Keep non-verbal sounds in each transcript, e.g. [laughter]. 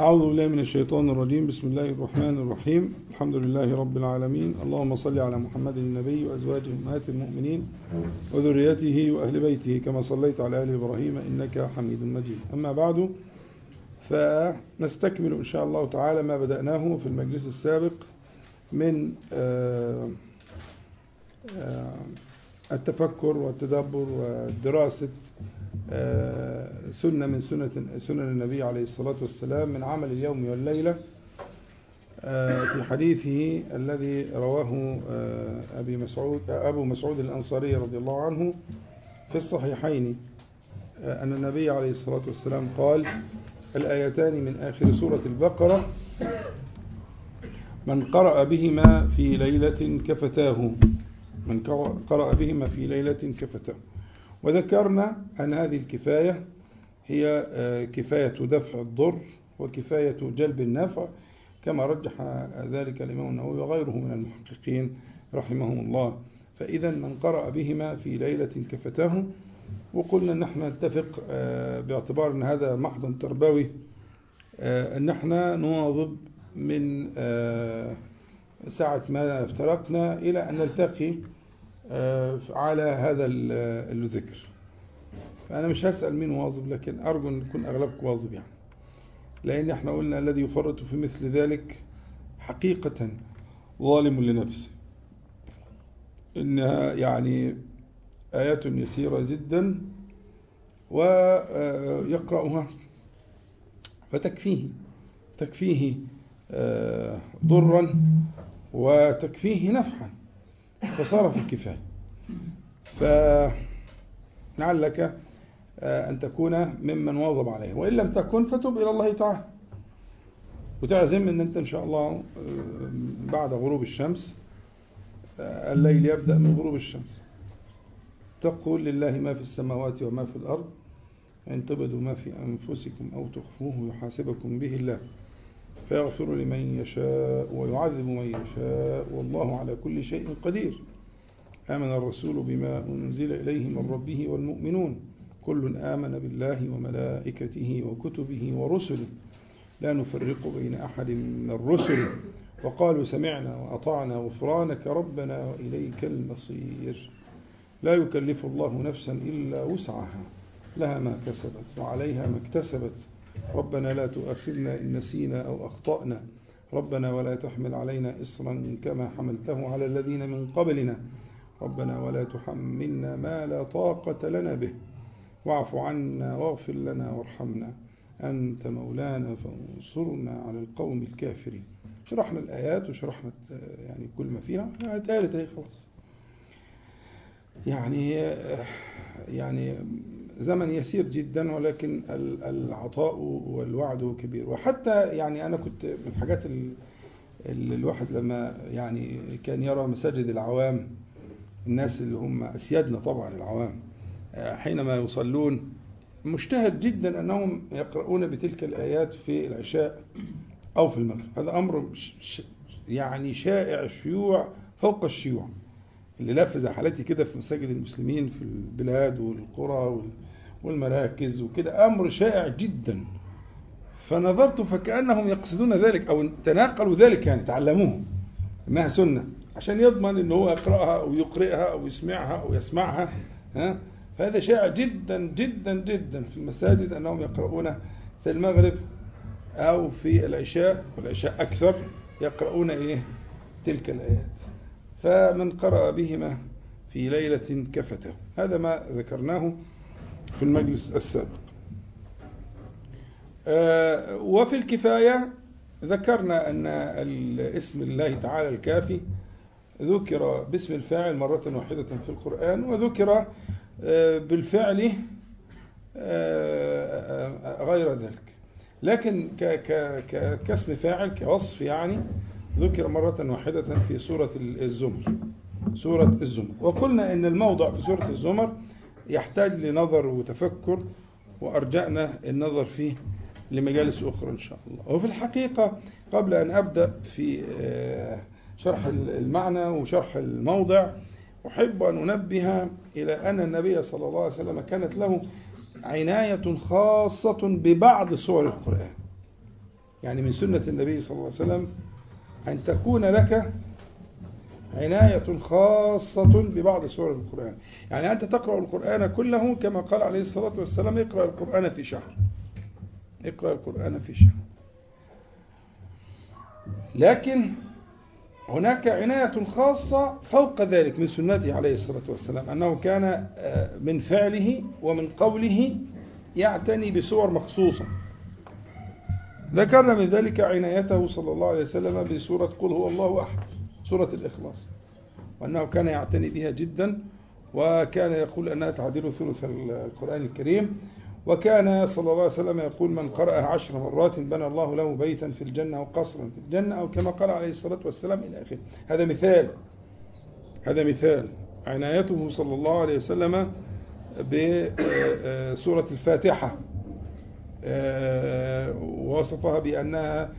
أعوذ بالله من الشيطان الرجيم. بسم الله الرحمن الرحيم. الحمد لله رب العالمين. اللهم صل على محمد النبي وأزواجه أمهات المؤمنين وذريته وأهل بيته كما صليت على آل إبراهيم إنك حميد مجيد. أما بعد فنستكمل إن شاء الله تعالى ما بدأناه في المجلس السابق من التفكر والتدبر ودراسة سنة من سنة سنن النبي عليه الصلاة والسلام من عمل اليوم والليلة في حديثه الذي رواه أبي مسعود أبو مسعود الأنصاري رضي الله عنه في الصحيحين أن النبي عليه الصلاة والسلام قال الآيتان من آخر سورة البقرة من قرأ بهما في ليلة كفتاه. من قرأ بهما في ليلة كفتاه. وذكرنا أن هذه الكفاية هي كفاية دفع الضر وكفاية جلب النفع كما رجح ذلك الإمام النووي وغيره من المحققين رحمهم الله. فإذا من قرأ بهما في ليلة كفتاه وقلنا أن نتفق باعتبار أن هذا محض تربوي أن إحنا نواظب من ساعة ما افترقنا إلى أن نلتقي على هذا الذكر فأنا مش هسأل مين واظب لكن أرجو أن يكون أغلبكم واظب يعني. لأن إحنا قلنا الذي يفرط في مثل ذلك حقيقة ظالم لنفسه. إنها يعني آيات يسيرة جدا ويقرأها فتكفيه تكفيه ضرا وتكفيه نفعا فصار في الكفاية. فلعلك أن تكون ممن واظب عليه. وإن لم تكن فتب إلى الله تعالى. وتعزم أن أنت إن شاء الله بعد غروب الشمس الليل يبدأ من غروب الشمس. تقول لله ما في السماوات وما في الأرض. إن تبدوا ما في أنفسكم أو تخفوه يحاسبكم به الله. فيغفر لمن يشاء ويعذب من يشاء. والله على كل شيء قدير. آمن الرسول بما أنزل إليه من ربه والمؤمنون. كل آمن بالله وملائكته وكتبه ورسله. لا نفرق بين أحد من الرسل. وقالوا سمعنا وأطعنا غفرانك ربنا وإليك المصير. لا يكلف الله نفسا إلا وسعها. لها ما كسبت وعليها ما اكتسبت. ربنا لا تؤاخذنا إن نسينا أو أخطأنا. ربنا ولا تحمل علينا إصرا كما حملته على الذين من قبلنا. ربنا ولا تحملنا ما لا طاقة لنا به. واعف عنا واغفر لنا وارحمنا. أنت مولانا فانصرنا على القوم الكافرين. شرحنا الآيات وشرحنا يعني كل ما فيها. اتقالت اهي خلاص. يعني يعني زمن يسير جدا ولكن العطاء والوعد كبير. وحتى يعني أنا كنت من الحاجات اللي الواحد لما يعني كان يرى مساجد العوام الناس اللي هم أسيادنا طبعا العوام حينما يصلون مجتهد جدا أنهم يقرؤون بتلك الآيات في العشاء أو في المغرب. هذا أمر يعني شائع شيوع فوق الشيوع. اللي لف حالتي كده في مساجد المسلمين في البلاد والقرى والمراكز وكده أمر شائع جدا. فنظرت فكأنهم يقصدون ذلك أو تناقلوا ذلك يعني تعلموه. إنها سنة. عشان يضمن إن هو يقرأها أو يقرئها أو يسمعها أو يسمعها ها؟ فهذا شائع جدا جدا جدا في المساجد أنهم يقرؤون في المغرب أو في العشاء والعشاء أكثر يقرؤون إيه؟ تلك الآيات. فمن قرأ بهما في ليلة كفته. هذا ما ذكرناه. في المجلس السابق. وفي الكفاية ذكرنا أن اسم الله تعالى الكافي ذكر باسم الفاعل مرة واحدة في القرآن وذكر بالفعل غير ذلك. لكن كاسم فاعل كوصف يعني ذكر مرة واحدة في سورة الزمر. سورة الزمر. وقلنا أن الموضع في سورة الزمر يحتاج لنظر وتفكر وأرجأنا النظر فيه لمجالس أخرى إن شاء الله. وفي الحقيقة قبل أن أبدأ في شرح المعنى وشرح الموضع أحب أن أنبه إلى أن النبي صلى الله عليه وسلم كانت له عناية خاصة ببعض سور القرآن. يعني من سنة النبي صلى الله عليه وسلم أن تكون لك عناية خاصة ببعض سور القرآن. يعني أنت تقرأ القرآن كله كما قال عليه الصلاة والسلام اقرأ القرآن في شهر. اقرأ القرآن في شهر. لكن هناك عناية خاصة فوق ذلك من سنته عليه الصلاة والسلام أنه كان آه، من فعله ومن قوله يعتني بسور مخصوصة. ذكرنا من ذلك عنايته صلى الله عليه وسلم بسورة قل هو الله أحد. سورة الإخلاص وأنه كان يعتني بها جدا وكان يقول أنها تعديل ثلث القرآن الكريم وكان صلى الله عليه وسلم يقول من قرأها عشر مرات بنى الله له بيتا في الجنة أو قصرا في الجنة أو كما قال عليه الصلاة والسلام إلى آخره. هذا مثال هذا مثال عنايته صلى الله عليه وسلم بسورة الفاتحة ووصفها بأنها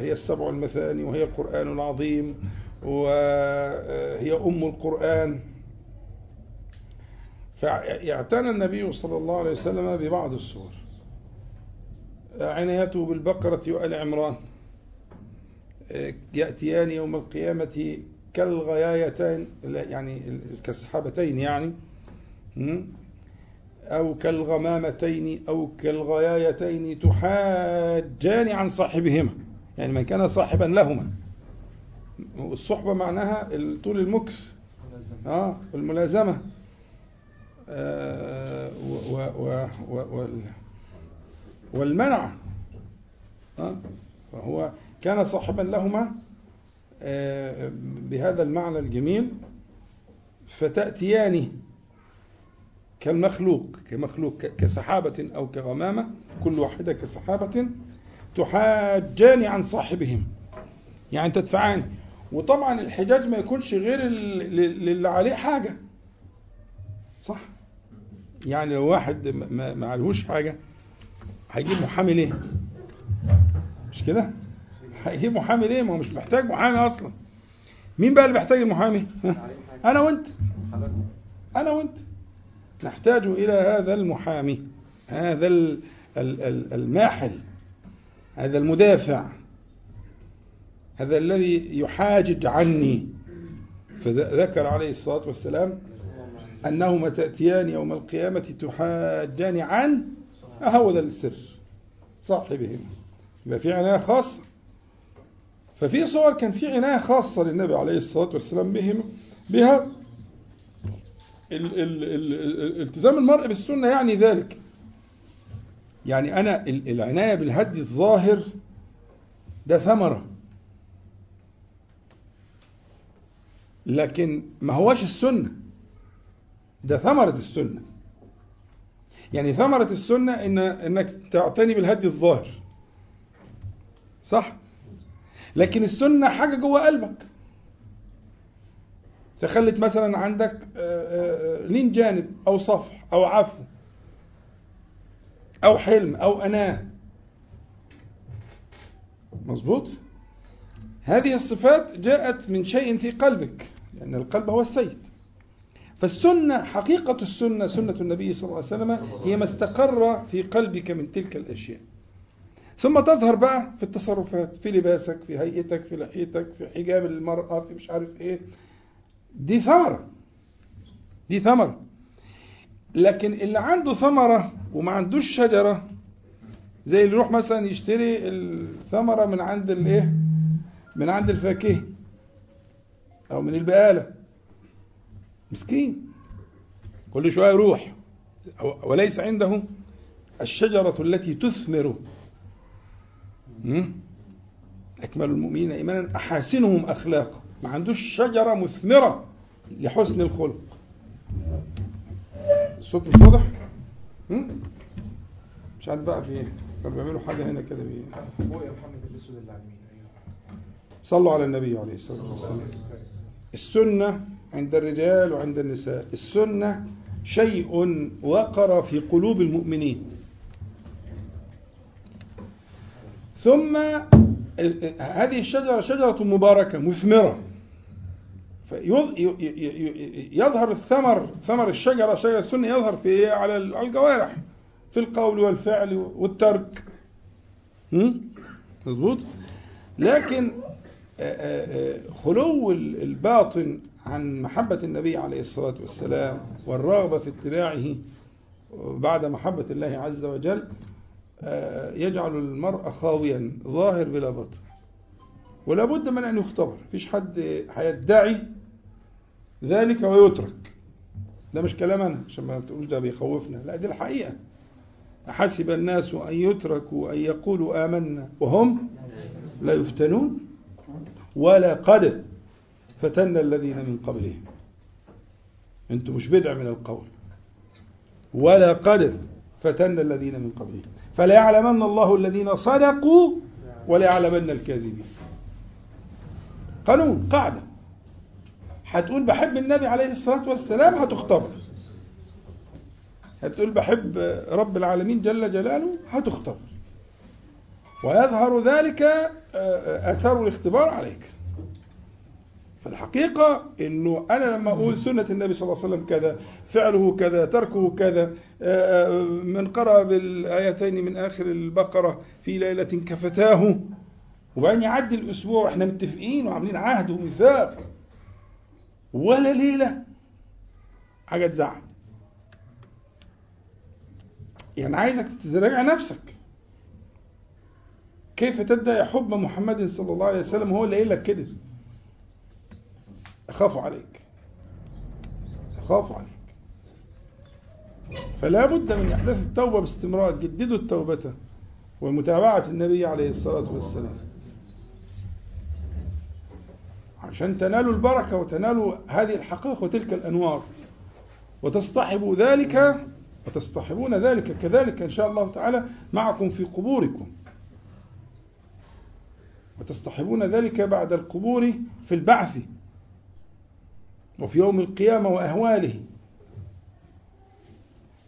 هي السبع المثاني وهي القرآن العظيم وهي أم القرآن. فاعتنى النبي صلى الله عليه وسلم ببعض السور عنايته بالبقرة وآل عمران يأتيان يوم القيامة كالغيايتين يعني كالسحابتين يعني أو كالغمامتين أو كالغيايتين تحاجان عن صاحبهما. يعني من كان صاحبا لهما. الصحبة معناها طول المكث. آه الملازمة. آه والمنع. آه فهو كان صاحبا لهما آه بهذا المعنى الجميل فتأتيان كالمخلوق كمخلوق كسحابة أو كغمامة كل واحدة كسحابة تحاجان عن صاحبهم. يعني تدفعان وطبعا الحجاج ما يكونش غير اللي عليه حاجة. صح؟ يعني لو واحد ما عليهوش حاجة هيجيب محامي ليه؟ مش كده؟ هيجيب محامي ليه؟ ما هو مش محتاج محامي أصلا. مين بقى اللي محتاج المحامي؟ [laughs] أنا وأنت. أنا وأنت. نحتاج إلى هذا المحامي هذا الماحل هذا المدافع. هذا الذي يحاجج عني. فذكر عليه الصلاة والسلام أنهما تأتيان يوم القيامة تحاجان عن هو ذا السر صاحبهما. يبقى في عناية خاصة. ففي صور كان في عناية خاصة للنبي عليه الصلاة والسلام بهم بها ال ال ال التزام المرء بالسنة يعني ذلك. يعني أنا العناية بالهدي الظاهر ده ثمرة. لكن ما هوش السنة. ده ثمرة السنة. يعني ثمرة السنة إن إنك تعتني بالهدي الظاهر. صح؟ لكن السنة حاجة جوه قلبك. تخلت مثلا عندك لين جانب أو صفح أو عفو أو حلم أو أناة. مظبوط؟ هذه الصفات جاءت من شيء في قلبك. لأن القلب هو السيد. فالسنة حقيقة السنة سنة النبي صلى الله عليه وسلم هي ما استقر في قلبك من تلك الأشياء. ثم تظهر بقى في التصرفات في لباسك في هيئتك في لحيتك في حجاب المرأة في مش عارف إيه. دي ثمرة. دي ثمرة. لكن اللي عنده ثمرة وما عندوش شجرة زي اللي يروح مثلا يشتري الثمرة من عند الإيه؟ من عند الفاكهة. أو من البقالة. مسكين. كل شوية يروح. وليس عنده الشجرة التي تثمر. أكمل المؤمنين إيمانا. أحاسنهم أخلاقا ما عندوش شجرة مثمرة لحسن الخلق. الصوت مش واضح؟ مش عارف بقى في إيه. كانوا بيعملوا حاجة هنا كده يا محمد الأسود اللي على اليمين صلوا على النبي عليه الصلاة والسلام. السنة عند الرجال وعند النساء. السنة شيء وقر في قلوب المؤمنين. ثم هذه الشجرة شجرة مباركة مثمرة. يظهر الثمر ثمر الشجرة شجرة السنة يظهر في على الجوارح في القول والفعل والترك. مظبوط؟ لكن خلو ال- الباطن عن محبة النبي عليه الصلاة والسلام والرغبة في اتباعه بعد محبة الله عز وجل آه، يجعل المرء خاويا ظاهر بلا باطن. ولا بد من أن يختبر. مفيش حد هيدعي ذلك ويترك. ده مش كلام أنا عشان ما تقولوش ده بيخوفنا. لا دي الحقيقة. حسب الناس أن يتركوا أن يقولوا آمنا وهم لا يفتنون؟ ولا قد فتنا الذين من قبلهم. أنتم مش بدع من القول. ولا قد فتنا الذين من قبلهم. فلا يعلمن الله الذين صدقوا ولا يعلمن الكاذبين. قانون قاعدة. هتقول بحب النبي عليه الصلاة والسلام هتختبر هتقول بحب رب العالمين جل جلاله هتختبر ويظهر ذلك أثار الاختبار عليك. فالحقيقة إنه أنا لما أقول سنة النبي صلى الله عليه وسلم كذا فعله كذا تركه كذا من قرأ بالآيتين من آخر البقرة في ليلة كفتاه وبعدين يعدي الأسبوع وإحنا متفقين وعاملين عهد وميثاق ولا ليلة. حاجة تزعل. يعني عايزك تراجع نفسك. كيف تدعي حب محمد صلى الله عليه وسلم هو اللي قايل لك كده أخاف عليك. أخاف عليك. فلا بد من إحداث التوبة باستمرار جددوا التوبة ومتابعة النبي عليه الصلاة والسلام. عشان تنالوا البركة وتنالوا هذه الحقائق وتلك الأنوار. وتصطحبوا ذلك وتصطحبون ذلك كذلك إن شاء الله تعالى معكم في قبوركم. وتصطحبون ذلك بعد القبور في البعث وفي يوم القيامة وأهواله.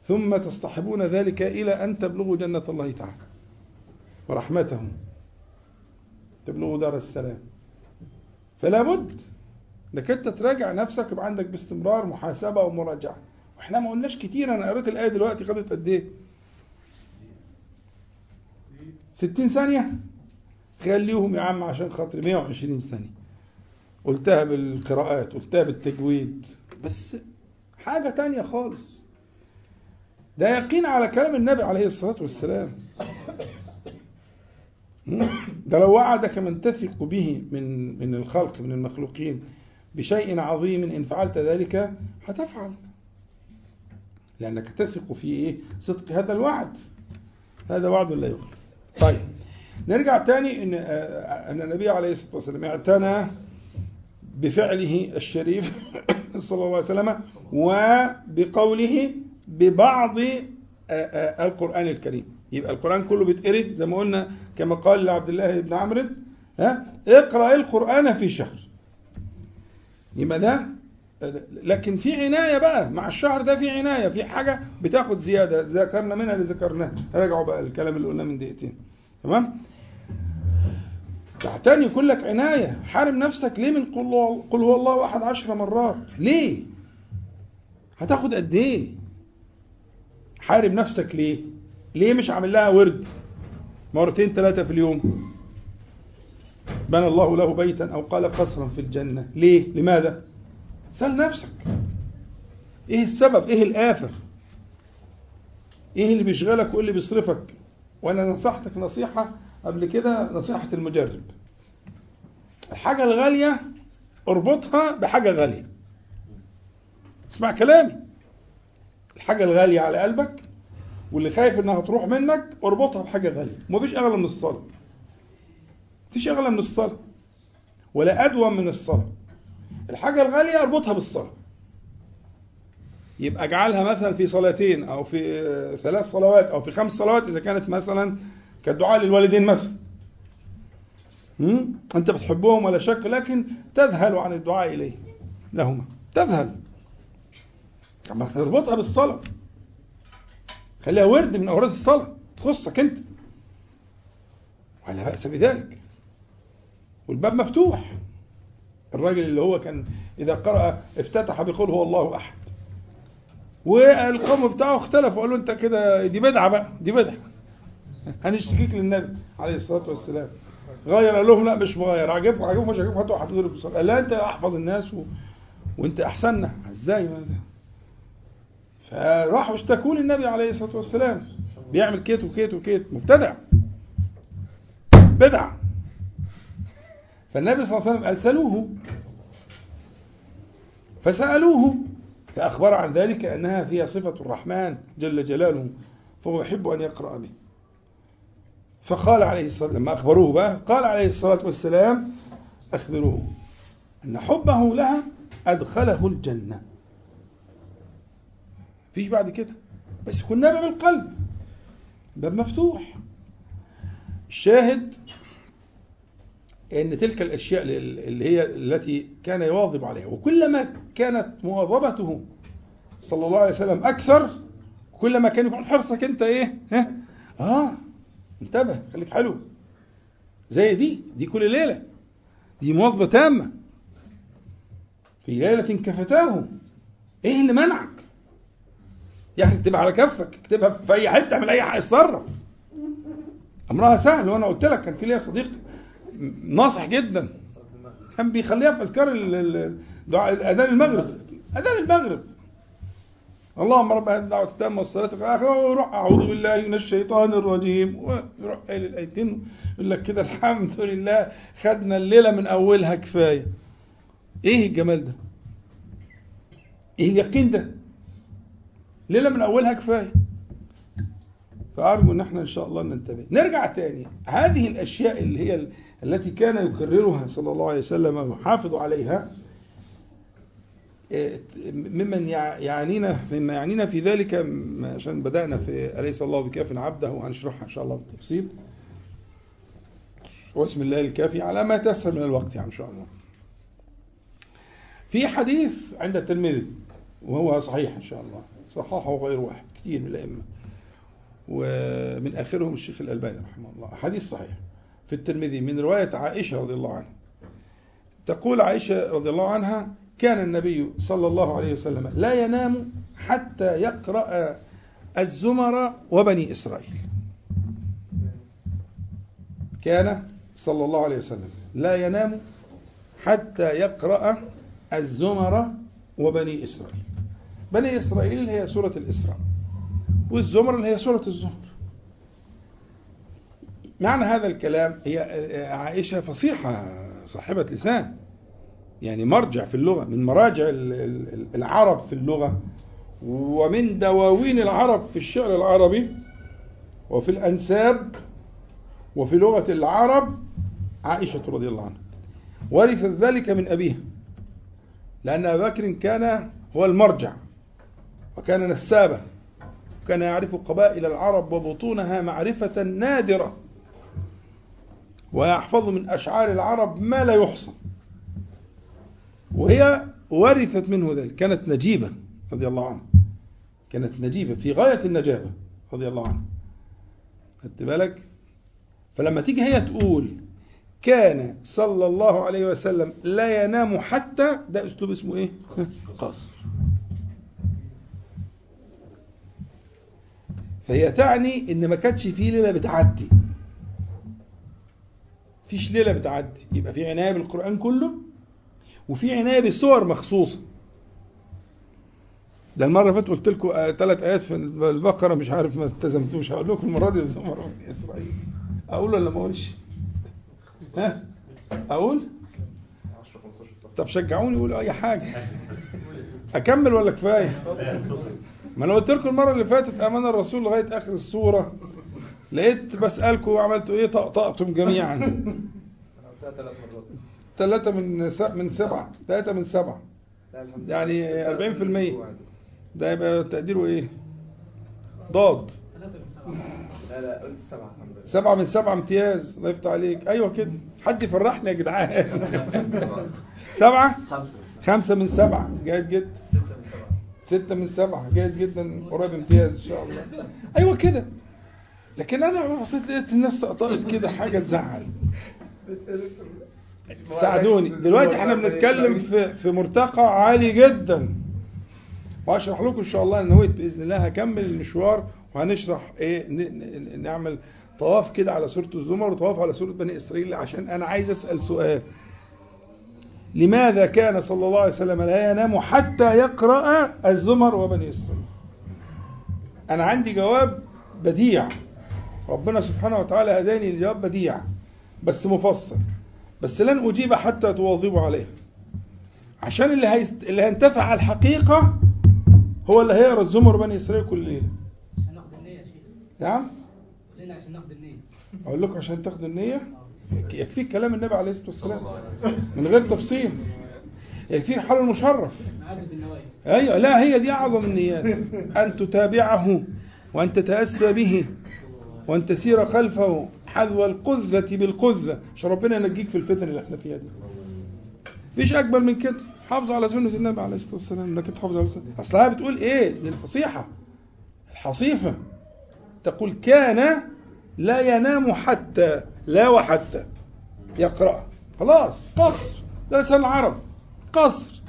ثم تصطحبون ذلك إلى أن تبلغوا جنة الله تعالى ورحمته. تبلغوا دار السلام. فلا بد انك انت تراجع نفسك يبقى عندك باستمرار محاسبة ومراجعة. وإحنا ما قلناش كتير أنا قريت الآية دلوقتي خدت قد إيه؟ 60 ثانية؟ خليهم يا عم عشان خاطر 120 ثانية قلتها بالقراءات قلتها بالتجويد. بس حاجة تانية خالص. ده يقين على كلام النبي عليه الصلاة والسلام. ده لو وعدك من تثق به من من الخلق من المخلوقين بشيء عظيم إن فعلت ذلك هتفعل. لأنك تثق في إيه؟ صدق هذا الوعد. هذا وعد لا يخلف طيب. نرجع تاني إن أن النبي عليه الصلاة والسلام اعتنى بفعله الشريف [laughs] صلى الله عليه وسلم وبقوله ببعض القرآن الكريم. يبقى القرآن كله بيتقري زي ما قلنا كما قال لعبد الله بن عمرو ها؟ اقرأ القرآن في شهر. يبقى ده لكن في عناية بقى مع الشهر ده في عناية في حاجة بتاخد زيادة ذكرنا منها اللي ذكرناه. راجعوا بقى الكلام اللي قلناه من دقيقتين. تمام؟ تعتني يكون لك عناية. حارم نفسك ليه من قل, هو الله أحد عشر مرات؟ ليه؟ هتاخد قد إيه؟ حارم نفسك ليه؟ ليه مش عامل لها ورد مرتين ثلاثة في اليوم؟ بنى الله له بيتا أو قال قصرا في الجنة. ليه؟ لماذا؟ سأل نفسك. إيه السبب؟ إيه الآفة؟ إيه اللي بيشغلك وإيه اللي بيصرفك؟ وأنا نصحتك نصيحة قبل كده نصيحة المجرب. الحاجة الغالية اربطها بحاجة غالية. اسمع كلامي. الحاجة الغالية على قلبك واللي خايف إنها تروح منك اربطها بحاجة غالية. مفيش أغلى من الصلاة. مفيش أغلى من الصلاة. ولا ادوم من الصلاة. الحاجة الغالية اربطها بالصلاة. يبقى اجعلها مثلا في صلاتين أو في ثلاث صلوات أو في خمس صلوات اذا كانت مثلا كالدعاء للوالدين مثلا. انت بتحبهم ولا شك لكن تذهل عن الدعاء اليه لهما. تذهل. اما تربطها بالصلاة. خليها ورد من اوراد الصلاة تخصك أنت. ولا بأس بذلك. والباب مفتوح. الراجل اللي هو كان إذا قرأ افتتح بقول هو الله أحد. والقوم بتاعه اختلفوا قالوا انت كده دي بدعة بقى دي بدعة. هنشتكيك للنبي عليه الصلاة والسلام. غير قال لهم لا مش مغير. عجبكم عجبكم مش عجبكم هاتوا بالصلاه قال لا انت احفظ الناس و... وانت احسننا. إزاي؟ فراحوا اشتكوا للنبي عليه الصلاة والسلام. بيعمل كيت وكيت وكيت. مبتدع. بدعة. فالنبي صلى الله عليه وسلم قال سألوه فسألوه فأخبر عن ذلك أنها فيها صفة الرحمن جل جلاله فهو يحب أن يقرأ به. فقال عليه الصلاة لما أخبروه بقى قال عليه الصلاة والسلام أخبروه أن حبه لها أدخله الجنة. فيش بعد كده. بس نابع من القلب باب مفتوح. الشاهد إن تلك الأشياء اللي هي التي كان يواظب عليها وكلما كانت مواظبته صلى الله عليه وسلم أكثر كلما كان يكون حرصك أنت إيه؟ ها؟ آه انتبه خليك حلو. زي دي دي كل ليلة. دي مواظبة تامة. في ليلة كفتاه إيه اللي منعك؟ يا أخي اكتبها على كفك اكتبها في أي حتة اعمل أي حاجة اتصرف. أمرها سهل وأنا قلت لك كان في ليا صديق ناصح جدا كان بيخليها في أذكار أذان المغرب أذان المغرب اللهم رب هذه الدعوة التامة والصلاة الآخرة ويروح أعوذ بالله من الشيطان الرجيم ويروح قايل الآيتين يقول لك كده الحمد لله خدنا الليلة من أولها كفاية. إيه الجمال ده؟ إيه اليقين ده؟ ليلة من أولها كفاية. فأرجو إن إحنا إن شاء الله ننتبه. نرجع تاني هذه الأشياء اللي هي التي كان يكررها صلى الله عليه وسلم ويحافظ عليها ممن يعنينا مما يعنينا في ذلك عشان بدأنا في أليس الله بكاف عبده وهنشرحها إن شاء الله بالتفصيل. واسم الله الكافي على ما تسهل من الوقت يعني إن شاء الله. في حديث عند الترمذي وهو صحيح إن شاء الله صححه غير واحد كثير من الأئمة ومن آخرهم الشيخ الألباني رحمه الله حديث صحيح. في الترمذي من رواية عائشة رضي الله عنها. تقول عائشة رضي الله عنها كان النبي صلى الله عليه وسلم لا ينام حتى يقرأ الزمر وبني إسرائيل. كان صلى الله عليه وسلم لا ينام حتى يقرأ الزمر وبني إسرائيل. بني إسرائيل هي سورة الإسراء والزمر اللي هي سورة الزمر معنى هذا الكلام هي عائشة فصيحة صاحبة لسان يعني مرجع في اللغة من مراجع العرب في اللغة ومن دواوين العرب في الشعر العربي وفي الأنساب وفي لغة العرب عائشة رضي الله عنها. ورثت ذلك من أبيها لأن أبا بكر كان هو المرجع وكان نسابا وكان يعرف قبائل العرب وبطونها معرفة نادرة. ويحفظ من أشعار العرب ما لا يحصى. وهي ورثت منه ذلك. كانت نجيبة رضي الله عنها كانت نجيبة في غاية النجابة رضي الله عنها خدت بالك؟ فلما تيجي هي تقول كان صلى الله عليه وسلم لا ينام حتى ده أسلوب اسمه إيه؟ قصر. فهي تعني إن ما كانتش في ليلة بتعدي. فيش ليلة بتعدي يبقى في عناية بالقرآن كله وفي عناية بصور مخصوصة ده المرة اللي فاتت قلت لكم ثلاث آيات في البقرة مش عارف ما التزمتوش هقول لكم المرة دي الزمر من إسرائيل أقول ولا ما أقولش؟ ها؟ أقول؟ طب شجعوني قولوا أي حاجة أكمل ولا كفاية؟ ما أنا قلت لكم المرة اللي فاتت أمان الرسول لغاية آخر السورة لقيت بسألكم عملتوا إيه؟ طقطقتم جميعا. ثلاثة من من سبعة. ثلاثة من سبعة. يعني 40% ده يبقى تقديره إيه؟ ضاد. لا لا قلت سبعة سبعة من سبعة امتياز. الله يفتح عليك. أيوه كده. حد يفرحني يا جدعان. سبعة؟ خمسة خمسة من سبعة. جيد جدا. ستة من سبعة. جيد جدا. قريب امتياز إن شاء الله. أيوه كده. لكن أنا بصيت لقيت الناس طقطقت كده حاجة تزعل. ساعدوني. دلوقتي إحنا بنتكلم في في مرتقى عالي جدا. وهشرح لكم إن شاء الله أنا نويت بإذن الله هكمل المشوار وهنشرح إيه نعمل طواف كده على سورة الزمر وطواف على سورة بني إسرائيل عشان أنا عايز أسأل سؤال. لماذا كان صلى الله عليه وسلم لا ينام حتى يقرأ الزمر وبني إسرائيل؟ أنا عندي جواب بديع. ربنا سبحانه وتعالى هداني لجواب بديع بس مفصل بس لن أجيب حتى تواظبوا عليه. عشان اللي هيست... اللي هينتفع على الحقيقة هو اللي هيقرأ الزمر بني إسرائيل كل ليلة. عشان ناخد النية يا شيخ. نعم؟ لنا عشان ناخد النية؟ أقول لكم عشان تاخدوا النية؟ يكفيك كلام النبي عليه الصلاة والسلام. من غير تفصيل. يكفيك حال المشرف أيوه لا هي دي أعظم النيات. أن تتابعه وأن تتأسى به. وأن تسير خلفه حذو القذة بالقذة. عشان ربنا ينجيك في الفتن اللي إحنا فيها دي. مفيش اجمل من كده. حافظ على سنة النبي عليه الصلاة والسلام. إنك تحافظ على سنة. اصلها بتقول دي الفصيحة الحصيفة. تقول كان لا ينام حتى لا وحتى. يقرأ. خلاص. قصر. ده لسان العرب. قصر.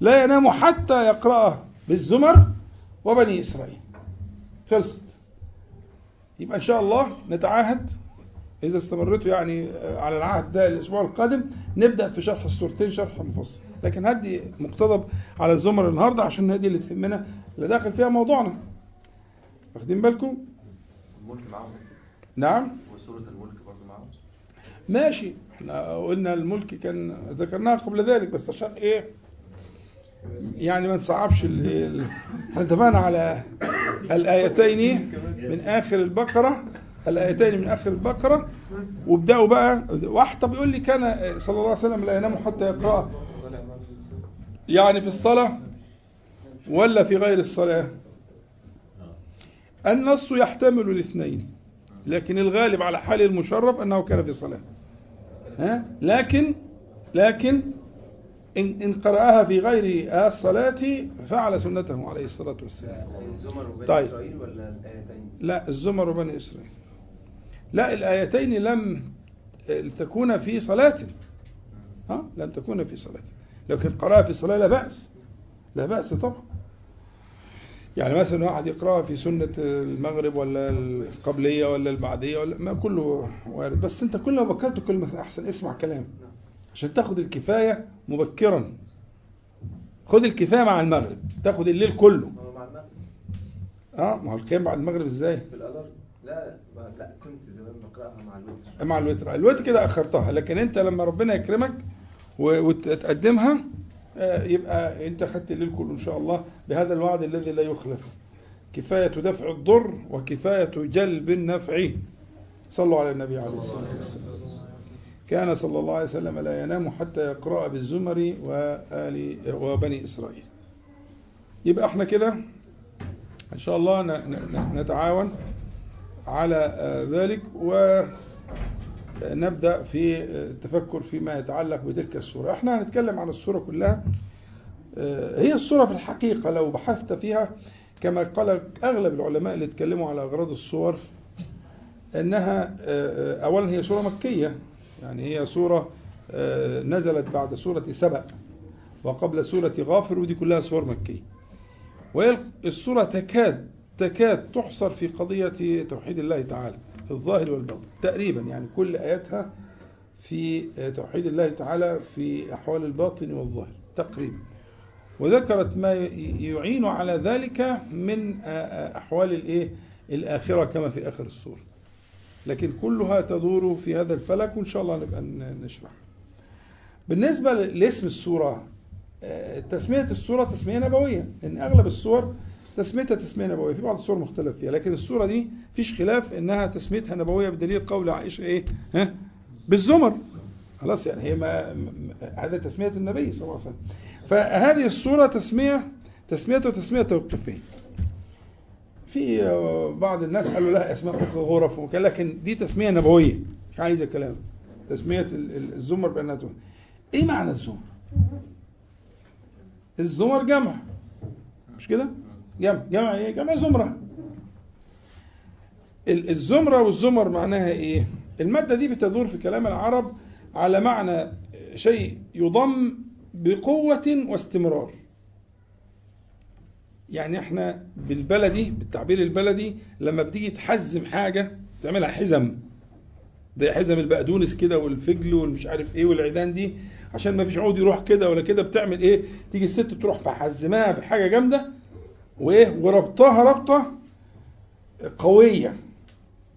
لا ينام حتى يقرأه. بالزمر وبني إسرائيل. خلصت. يبقى إن شاء الله نتعاهد. إذا استمرتوا يعني على العهد ده الأسبوع القادم نبدأ في شرح السورتين شرح مفصل لكن هدي مقتضب على الزمر النهاردة عشان هدي اللي تهمنا اللي داخل فيها موضوعنا. واخدين بالكم؟ الملك معاهم نعم. وسورة الملك برضه معاهم؟ ماشي. إحنا قلنا الملك كان ذكرناها قبل ذلك بس عشان إيه؟ يعني ما ال- إحنا اتفقنا على الآيتين من آخر البقرة الآيتين من آخر البقرة وابدأوا بقى واحد طب يقول لي كان صلى الله عليه وسلم لا ينام حتى يقرأ يعني في الصلاة ولا في غير الصلاة؟ النص يحتمل الاثنين لكن الغالب على حال المشرف أنه كان في صلاة. ها؟ لكن لكن إن, إن قرأها في غير الصلاة فعل سنته عليه الصلاة والسلام. الزمر وبني طيب. إسرائيل ولا الآيتين؟ لا الزمر وبني إسرائيل. لا الآيتين لم تكون في صلاة. ها؟ لم تكون في صلاة. لكن قرأها في صلاة لا بأس. لا بأس طبعا. يعني مثلا واحد يقرأها في سنة المغرب ولا القبلية ولا البعدية ولا ما كله وارد. بس أنت كل ما بكرت كل ما أحسن. اسمع كلام. عشان تاخد الكفاية مبكرا. خد الكفاية مع المغرب. تاخد الليل كله. آه ما هو القيام بعد المغرب إزاي؟ لا لا كنت زمان بقرأها مع الوتر. مع الوتر. الوتر كده أخرتها. لكن أنت لما ربنا يكرمك وتقدمها آه، يبقى أنت خدت الليل كله إن شاء الله بهذا الوعد الذي لا يخلف. كفاية دفع الضر وكفاية جلب النفع. صلوا على النبي عليه الصلاة والسلام. كان صلى الله عليه وسلم لا ينام حتى يقرأ بالزمر وآل وبني إسرائيل. يبقى إحنا كده إن شاء الله نتعاون على ذلك ونبدأ في التفكر فيما يتعلق بتلك السورة. إحنا هنتكلم عن السورة كلها. هي السورة في الحقيقة لو بحثت فيها كما قال أغلب العلماء اللي اتكلموا على أغراض السور أنها آه، آه، أولا هي سورة مكية. يعني هي سورة آه، نزلت بعد سورة سبأ وقبل سورة غافر ودي كلها سور مكية. وهي تكاد تكاد تحصر في قضية توحيد الله تعالى الظاهر والباطن تقريبا يعني كل آياتها في توحيد الله تعالى في أحوال الباطن والظاهر تقريبا. وذكرت ما يعين على ذلك من أحوال الإيه؟ الآخرة كما في آخر السورة لكن كلها تدور في هذا الفلك وإن شاء الله نبقى نشرح. بالنسبة لاسم السورة آه، تسمية السورة تسمية نبوية. لأن أغلب السور تسميتها تسمية نبوية. في بعض السور مختلف فيها لكن السورة دي فيش خلاف إنها تسميتها نبوية بدليل قول عائشة إيه؟ ها؟ بالزمر. خلاص يعني هي ما هذا تسمية النبي صلى الله عليه وسلم. فهذه السورة تسمية تسميته تسمية توقيفية في آه، بعض الناس قالوا لها اسماء أخرى غرف لكن دي تسمية نبوية مش عايزه كلام تسمية ال- ال- الزمر بأنها تكون. إيه معنى الزمر؟ الزمر جمع مش كده؟ جمع جمع إيه؟ جمع زمرة ال- الزمرة والزمر معناها إيه؟ المادة دي بتدور في كلام العرب على معنى شيء يضم بقوة واستمرار يعني إحنا بالبلدي بالتعبير البلدي لما بتيجي تحزم حاجة تعملها حزم. زي حزم البقدونس كده والفجل والمش عارف إيه والعيدان دي عشان ما فيش عود يروح كده ولا كده بتعمل إيه؟ تيجي الست تروح محزماها بحاجة جامدة وايه؟ وربطها ربطة قوية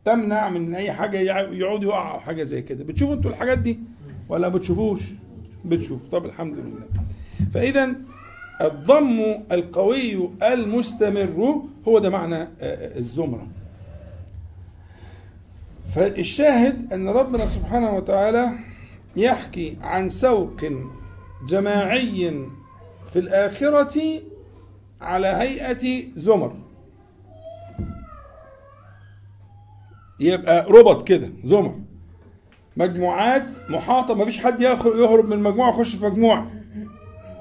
تمنع من أي حاجة يع- يعود يقع أو حاجة زي كده. بتشوفوا أنتوا الحاجات دي ولا بتشوفوش؟ بتشوف طب الحمد لله. فاذا الضم القوي المستمر هو ده معنى آه، آه، الزمرة. فالشاهد أن ربنا سبحانه وتعالى يحكي عن سوق جماعي في الآخرة على هيئة زمر. يبقى ربط كده زمر. مجموعات محاطة مفيش حد ياخد يهرب من مجموعه يخش في مجموعة.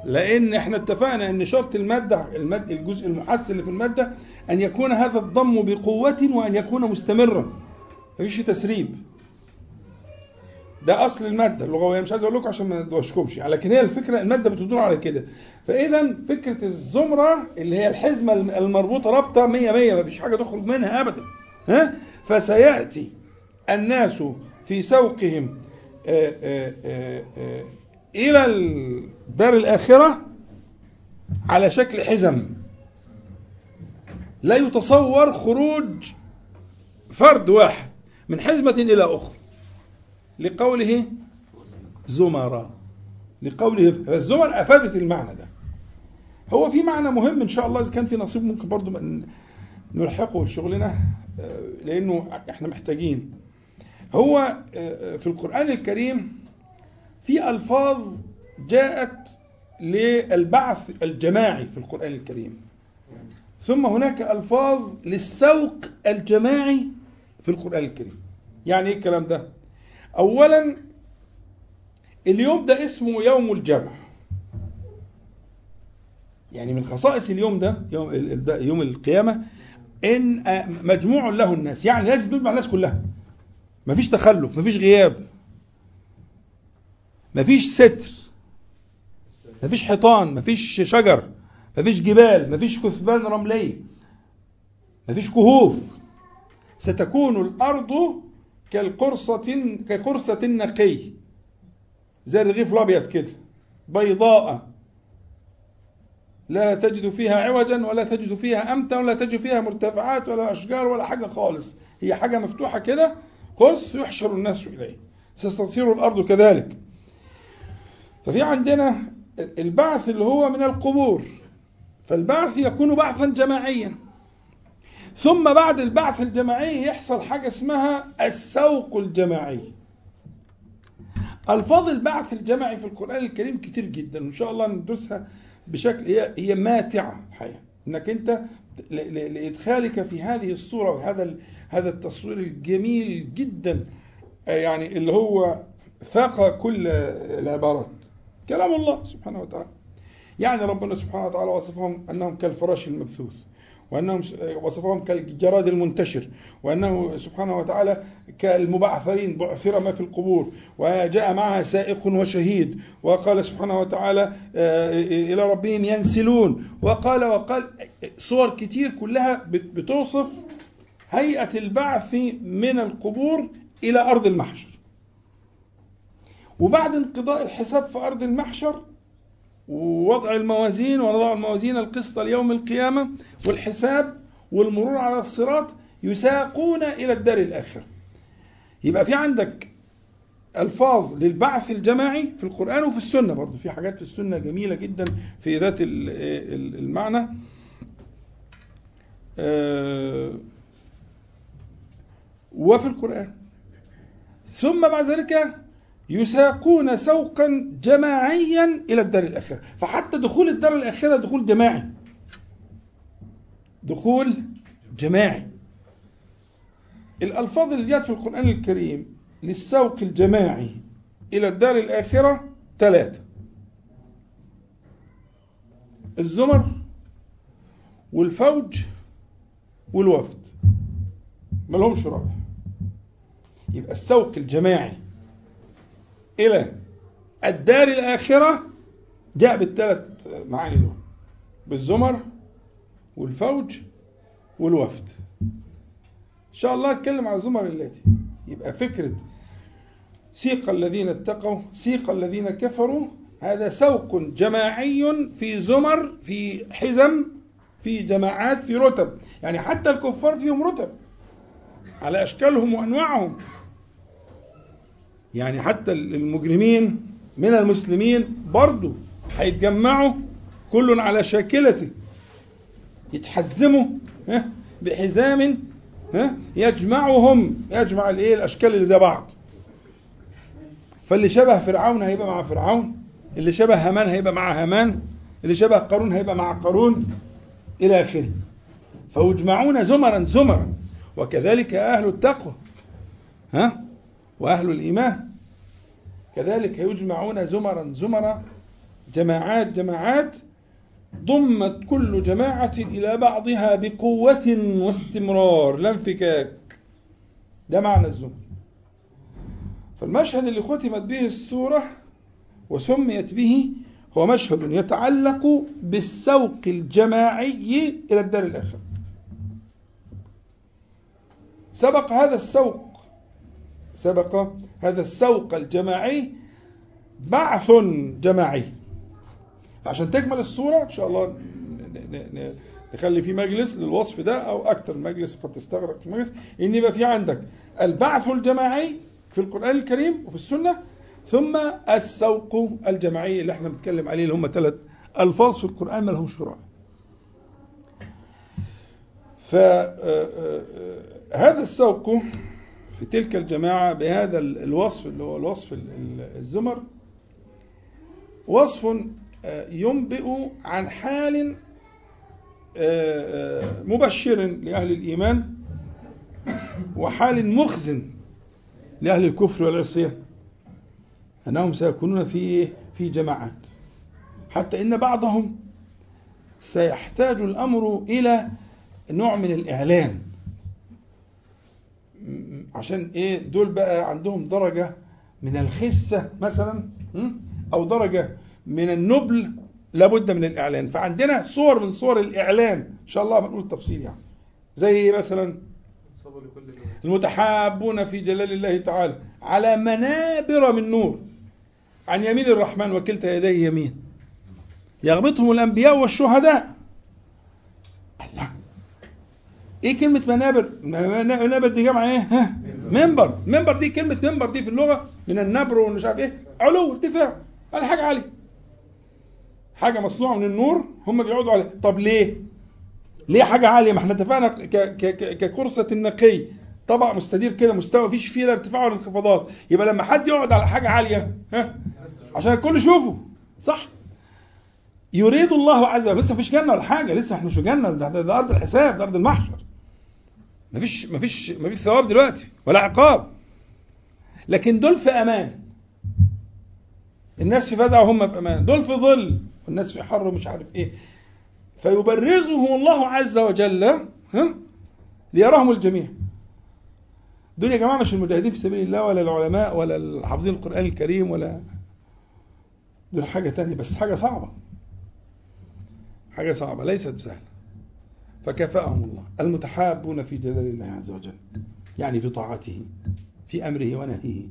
لأن إحنا اتفقنا ان شرط المادة المد الجزء المحس اللي في المادة ان يكون هذا الضم بقوة وان يكون مستمرا. مفيش تسريب. ده اصل المادة. اللغويه مش عايز أقول لكم عشان ما ندوشكمش لكن هي الفكرة المادة بتدور على كده. فإذا فكرة الزمرة اللي هي الحزمة المربوطة رابطة 100 100 مفيش حاجة تخرج منها ابدا. ها؟ فسيأتي الناس في سوقهم آه، آه، آه، آه، إلى الدار الآخرة على شكل حزم. لا يتصور خروج فرد واحد من حزمة إلى أخرى. لقوله زمراء لقوله فالزمر أفادت المعنى ده. هو في معنى مهم إن شاء الله إذا كان في نصيب ممكن برضو نلحقه لشغلنا آه، لأنه إحنا محتاجين. هو آه، في القرآن الكريم في ألفاظ جاءت للبعث الجماعي في القرآن الكريم. ثم هناك ألفاظ للسوق الجماعي في القرآن الكريم. يعني إيه الكلام ده؟ أولا اليوم ده اسمه يوم الجمع. يعني من خصائص اليوم ده يوم, يوم القيامة إن آه، مجموع له الناس. يعني لازم يجمع الناس كلها. مفيش تخلف مفيش غياب. مفيش ستر. مفيش حيطان مفيش شجر مفيش جبال مفيش كثبان رملية مفيش كهوف. ستكون الأرض كالقرصة كقرصة النقي. زي الرغيف الأبيض كده بيضاء. لا تجد فيها عوجا ولا تجد فيها أمتا ولا تجد فيها مرتفعات ولا أشجار ولا حاجة خالص. هي حاجة مفتوحة كده قرص يحشر الناس إليه. ستصير الأرض كذلك. ففي عندنا البعث اللي هو من القبور فالبعث يكون بعثا جماعيا. ثم بعد البعث الجماعي يحصل حاجة اسمها السوق الجماعي. ألفاظ البعث الجماعي في القرآن الكريم كتير جدا وإن شاء الله ندرسها بشكل هي هي ماتعة الحقيقة إنك أنت لإدخالك في هذه الصورة وهذا هذا التصوير الجميل جدا يعني اللي هو فاق كل العبارات. كلام الله سبحانه وتعالى. يعني ربنا سبحانه وتعالى وصفهم أنهم كالفراش المبثوث وأنهم وصفهم كالجراد المنتشر وأنه سبحانه وتعالى كالمبعثرين بعثر ما في القبور وجاء معها سائق وشهيد وقال سبحانه وتعالى آه، إلى ربهم ينسلون. وقال وقال صور كتير كلها بت- بتوصف هيئة البعث من القبور إلى أرض المحشر. وبعد انقضاء الحساب في أرض المحشر ووضع الموازين ونضع الموازين القسط ليوم القيامة والحساب والمرور على الصراط يساقون إلى الدار الآخرة. يبقى في عندك ألفاظ للبعث الجماعي في القرآن وفي السنة برضه في حاجات في السنة جميلة جدا في ذات ال- ال- المعنى. آه، وفي القرآن. ثم بعد ذلك يساقون سوقا جماعيا إلى الدار الاخره فحتى دخول الدار الاخره دخول جماعي. دخول جماعي. الألفاظ اللي جاءت في القرآن الكريم للسوق الجماعي إلى الدار الاخره ثلاثة. الزمر والفوج والوفد. ما لهمش رابع يبقى السوق الجماعي. إلى الدار الآخرة جاء بالثلاث معاني. دول بالزمر والفوج والوفد. إن شاء الله نتكلم على زمر اللاتي يبقى فكرة سيق الذين اتقوا سيق الذين كفروا. هذا سوق جماعي في زمر في حزم في جماعات في رتب. يعني حتى الكفار فيهم رتب على أشكالهم وأنواعهم. يعني حتى المجرمين من المسلمين برضو هيتجمعوا كل على شاكلته يتحزموا بحزام يجمعهم يجمع الايه الأشكال اللي زي بعض. فاللي شبه فرعون هيبقى مع فرعون اللي شبه هامان هيبقى مع هامان اللي شبه قارون هيبقى مع قارون إلى آخره. فيجمعون زمرا زمرا وكذلك أهل التقوى ها. وأهل الإيمان كذلك يجمعون زمرا زمرا جماعات جماعات ضمت كل جماعة إلى بعضها بقوة واستمرار لا انفكاك. ده معنى الزمر. فالمشهد اللي ختمت به السورة وسميت به هو مشهد يتعلق بالسوق الجماعي إلى الدار الآخرة سبق هذا السوق سبق هذا السوق الجماعي بعث جماعي. عشان تكمل الصورة إن شاء الله نخلي في مجلس للوصف ده أو أكثر من مجلس قد تستغرق المجلس. إن يبقى في عندك البعث الجماعي في القرآن الكريم وفي السنة ثم السوق الجماعي اللي إحنا بنتكلم عليه اللي هم ثلاث ألفاظ في القرآن ما لهمش شرع فهذا السوق في تلك الجماعة بهذا ال- الوصف اللي هو الوصف ال- ال- الزمر وصف آه، ينبئ عن حال آه، آه، مبشر لأهل الإيمان وحال مخزن لأهل الكفر والعصيان أنهم سيكونون في في جماعات. حتى إن بعضهم سيحتاج الأمر إلى نوع من الإعلان. عشان إيه؟ دول بقى عندهم درجة من الخسة مثلا م? أو درجة من النبل لابد من الإعلان. فعندنا صور من صور الإعلان. إن شاء الله بنقول التفصيل يعني. زي مثلا؟ صبر لكل المتحابون في جلال الله تعالى. على منابر من نور. عن يمين الرحمن وكلتا يديه يمين. يغبطهم الأنبياء والشهداء. الله. إيه كلمة منابر؟ منابر دي جمع إيه؟ ها؟ منبر، منبر دي كلمة منبر دي في اللغة من النبر ومش عارف إيه؟ علو ارتفاع، على حاجة عالية. حاجة مصنوعة من النور هم بيقعدوا عليها، طب ليه؟ ليه حاجة عالية؟ ما إحنا اتفقنا ك- ك- ك- ككرسة نقي طبق مستدير كده مستوى مفيش فيه لا ارتفاع ولا انخفاضات، يبقى لما حد يقعد على حاجة عالية ها؟ عشان الكل يشوفه، صح؟ يريد الله عز وجل لسه مفيش جنة ولا حاجة، لسه إحنا مش في جنة ده, ده, ده أرض الحساب، ده أرض المحشر. مفيش مفيش مفيش ثواب دلوقتي ولا عقاب. لكن دول في أمان. الناس في فزع وهم في أمان، دول في ظل. والناس في حر ومش عارف إيه. فيبرزهم الله عز وجل ها ليراهم الجميع. دول يا جماعة مش المجاهدين في سبيل الله ولا العلماء ولا الحافظين القرآن الكريم ولا دول حاجة تانية. بس حاجة صعبة. حاجة صعبة. ليست بسهلة. فكفاهم الله. المتحابون في جلال الله عز وجل يعني في طاعته في أمره ونهيه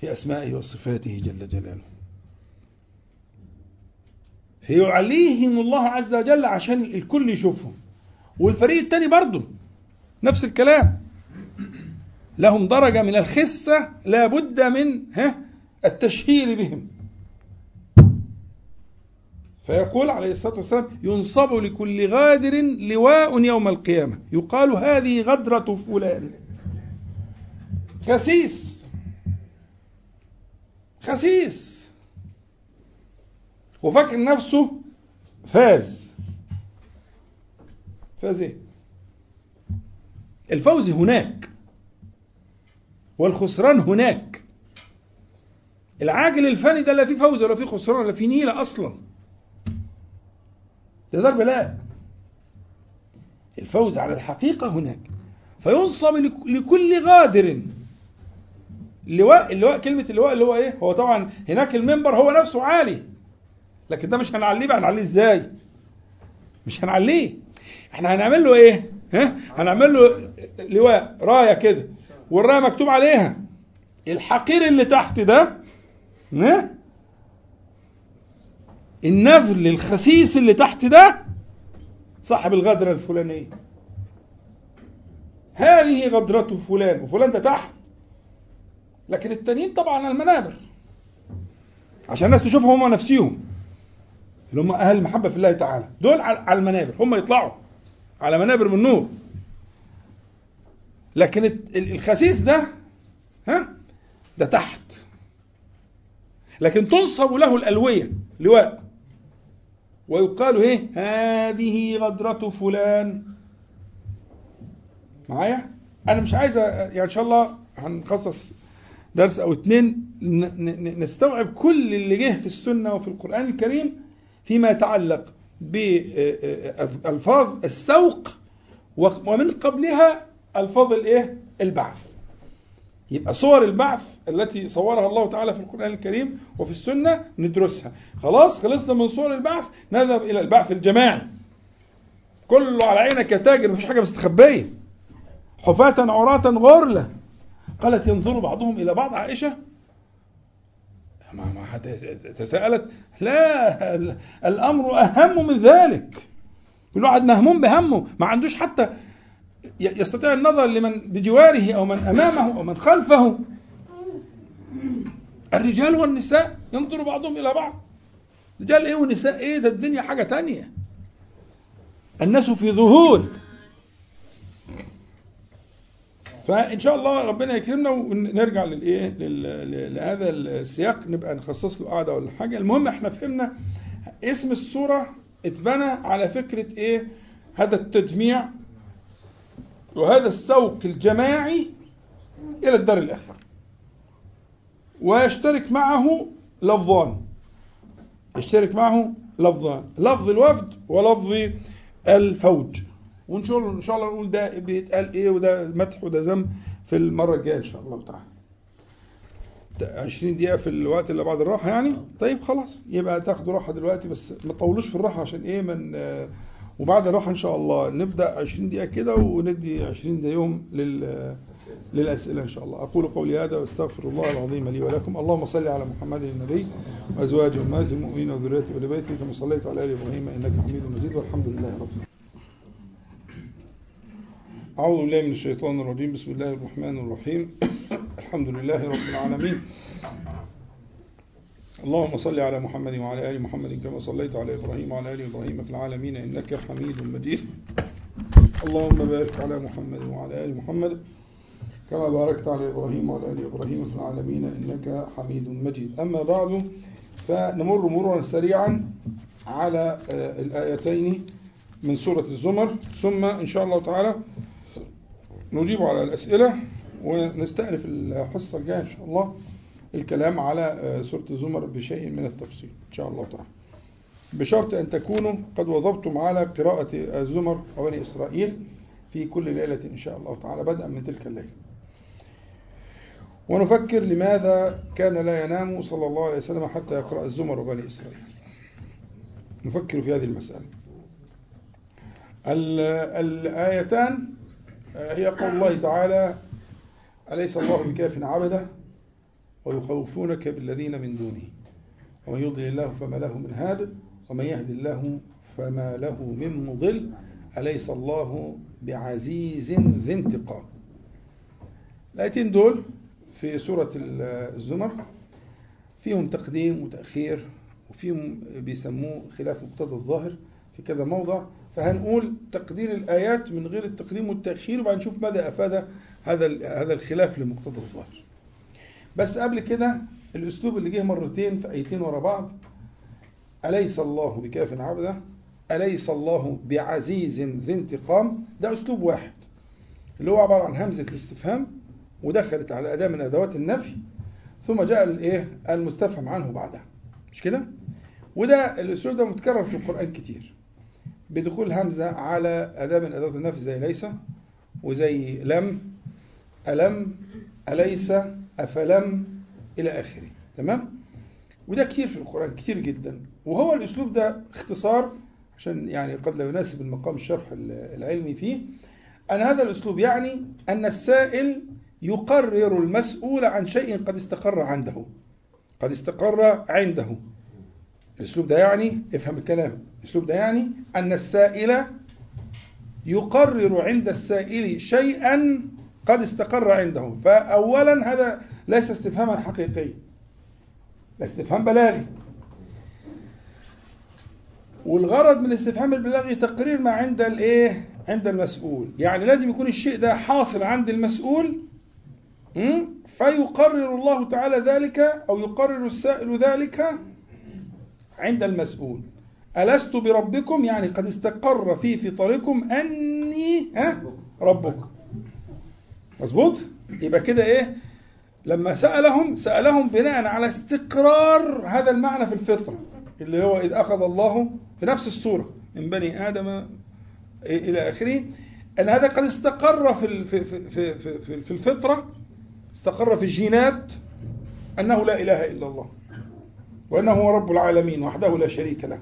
في أسمائه وصفاته جل جلاله. فيعليهم الله عز وجل عشان الكل يشوفهم. والفريق الثاني برضه نفس الكلام. لهم درجة من الخسة لا بد من ها التشهير بهم. فيقول عليه الصلاة والسلام ينصب لكل غادر لواء يوم القيامة. يقال هذه غدرة فلان. خسيس. خسيس. وفاكر نفسه فاز. فاز إيه؟ الفوز هناك. والخسران هناك. العاجل الفاني ده لا فيه فوز ولا فيه خسران ولا فيه نيلة أصلا. ده ضرب لا. الفوز على الحقيقة هناك. فينصب لك- لكل غادر. اللواء اللواء كلمة اللواء اللي هو إيه؟ هو طبعا هناك المنبر هو نفسه عالي. لكن ده مش هنعليه بقى. هنعليه إزاي؟ مش هنعليه. إحنا هنعمل له إيه؟ ها؟ هنعمل له لواء راية كده. والراية مكتوب عليها. الحقير اللي تحت ده ها؟ النفل الخسيس اللي تحت ده صاحب الغدرة الفلانية. هذه غدرته فلان وفلان ده تحت. لكن التانيين طبعا على المنابر. عشان الناس تشوفهم هم نفسيهم. اللي هم أهل المحبه في الله تعالى. دول على المنابر. هم يطلعوا على منابر من نور. لكن الخسيس ده ها؟ ده تحت. لكن تنصب له الألوية. لواء ويقال إيه هذه غدرة فلان معايا أنا مش عايز يعني إن شاء الله هنخصص درس أو اتنين نستوعب كل اللي جه في السنة وفي القرآن الكريم فيما يتعلق بألفاظ السوق ومن قبلها ألفاظ الإيه؟ البعث. يبقى صور البعث التي صورها الله تعالى في القرآن الكريم وفي السنة ندرسها. خلاص خلصنا من صور البعث نذهب إلى البعث الجماعي. كله على عينك يا تاجر مفيش حاجة مستخبية. حفاة عراة غرلة. قالت ينظر بعضهم إلى بعض عائشة ما ما تساءلت لا ال- الأمر أهم من ذلك كل واحد مهموم بهمه ما عندوش حتى يستطيع النظر لمن بجواره أو من أمامه أو من خلفه. الرجال والنساء ينظر بعضهم إلى بعض. رجال إيه ونساء؟ إيه ده الدنيا حاجة تانية. الناس في ذهول. فإن شاء الله ربنا يكرمنا ونرجع للايه لهذا السياق نبقى نخصص له قعده ولا حاجة. المهم إحنا فهمنا اسم السوره اتبنى على فكرة إيه؟ هذا التجميع وهذا السوق الجماعي إلى الدار الآخرة. ويشترك معه لفظان. يشترك معه لفظان. لفظ الوفد ولفظ الفوج. وإن شاء الله نقول ده بيتقال إيه وده مدح وده ذم في المرة الجاية إن شاء الله تعالى. 20 دقيقة في الوقت اللي بعد الراحة يعني؟ طيب خلاص. يبقى تاخدوا راحة دلوقتي بس ما تطولوش في الراحة عشان إيه من وبعد الراحة إن شاء الله. نبدأ 20 دقيقة كده وندي 20 دقيقة يوم لل للأسئلة إن شاء الله. أقول قولي هذا وأستغفر الله العظيم لي ولكم. اللهم صل على محمد النبي وأزواجه أمهات المؤمنين وذريته وآل بيته كما صليت على آل إبراهيم إنك حميد مجيد. والحمد لله رب العالمين. أعوذ بالله من الشيطان الرجيم. بسم الله الرحمن الرحيم. الحمد لله رب العالمين. اللهم صل على محمد وعلى آل محمد كما صليت على إبراهيم وعلى آل إبراهيم في العالمين إنك حميد مجيد. اللهم بارك على محمد وعلى آل محمد كما باركت على إبراهيم وعلى آل إبراهيم في العالمين إنك حميد مجيد. أما بعد فنمر مرورا سريعا على آه، الآيتين من سورة الزمر. ثم إن شاء الله تعالى نجيب على الأسئلة ونستأنف الحصة الجاية إن شاء الله. الكلام على آه، سورة الزمر بشيء من التفصيل إن شاء الله تعالى. بشرط أن تكونوا قد وظبتم على قراءة الزمر وبني إسرائيل في كل ليلة إن شاء الله تعالى بدءا من تلك الليلة. ونفكر لماذا كان لا ينام صلى الله عليه وسلم حتى يقرأ الزمر وبني إسرائيل. نفكر في هذه المسألة. ال- الآيتان آه، هي قول الله تعالى أليس الله بكاف عبده؟ ويخوفونك بالذين من دونه. ومن يضلل الله فما له من هاد ومن يهد الله فما له من مضل. أليس الله بعزيز ذي انتقام؟ الآيتين دول في سورة الزمر فيهم تقديم وتأخير وفيهم بيسموه خلاف مقتضى الظاهر في كذا موضع. فهنقول تقدير الآيات من غير التقديم والتأخير وبعدين نشوف ماذا أفاد هذا هذا الخلاف لمقتضى الظاهر. بس قبل كده الأسلوب اللي جه مرتين في آيتين ورا بعض أليس الله بكاف عبده أليس الله بعزيز ذي انتقام؟ ده أسلوب واحد اللي هو عبارة عن همزة الاستفهام ودخلت على أداة من أدوات النفي ثم جاء الإيه المستفهم عنه بعدها. مش كده؟ وده الأسلوب ده متكرر في القرآن كتير. بدخول همزة على أداة من أدوات النفي زي ليس وزي لم ألم أليس أفلم إلى آخره. تمام؟ وده كتير في القرآن كتير جدا. وهو الأسلوب ده اختصار عشان يعني قد لا يناسب المقام الشرح العلمي فيه. أن هذا الأسلوب يعني أن السائل يقرر المسؤول عن شيء قد استقر عنده. قد استقر عنده. الأسلوب ده يعني افهم الكلام. الأسلوب ده يعني أن السائل يقرر عند السائل شيئا قد استقر عنده فأولا هذا ليس استفهاما حقيقيا استفهام بلاغي. والغرض من الاستفهام البلاغي تقرير ما عند الإيه؟ عند المسؤول. يعني لازم يكون الشيء ده حاصل عند المسؤول? فيقرر الله تعالى ذلك أو يقرر السائل ذلك عند المسؤول. ألست بربكم؟ يعني قد استقر في فطركم أني ها؟ ربكم مظبوط؟ يبقى كده إيه؟ لما سألهم سألهم بناء على استقرار هذا المعنى في الفطرة اللي هو إذ أخذ الله في نفس الصورة من بني آدم إلى آخره أن هذا قد استقر في في في في في, في الفطرة استقر في الجينات أنه لا إله إلا الله وأنه هو رب العالمين وحده لا شريك له.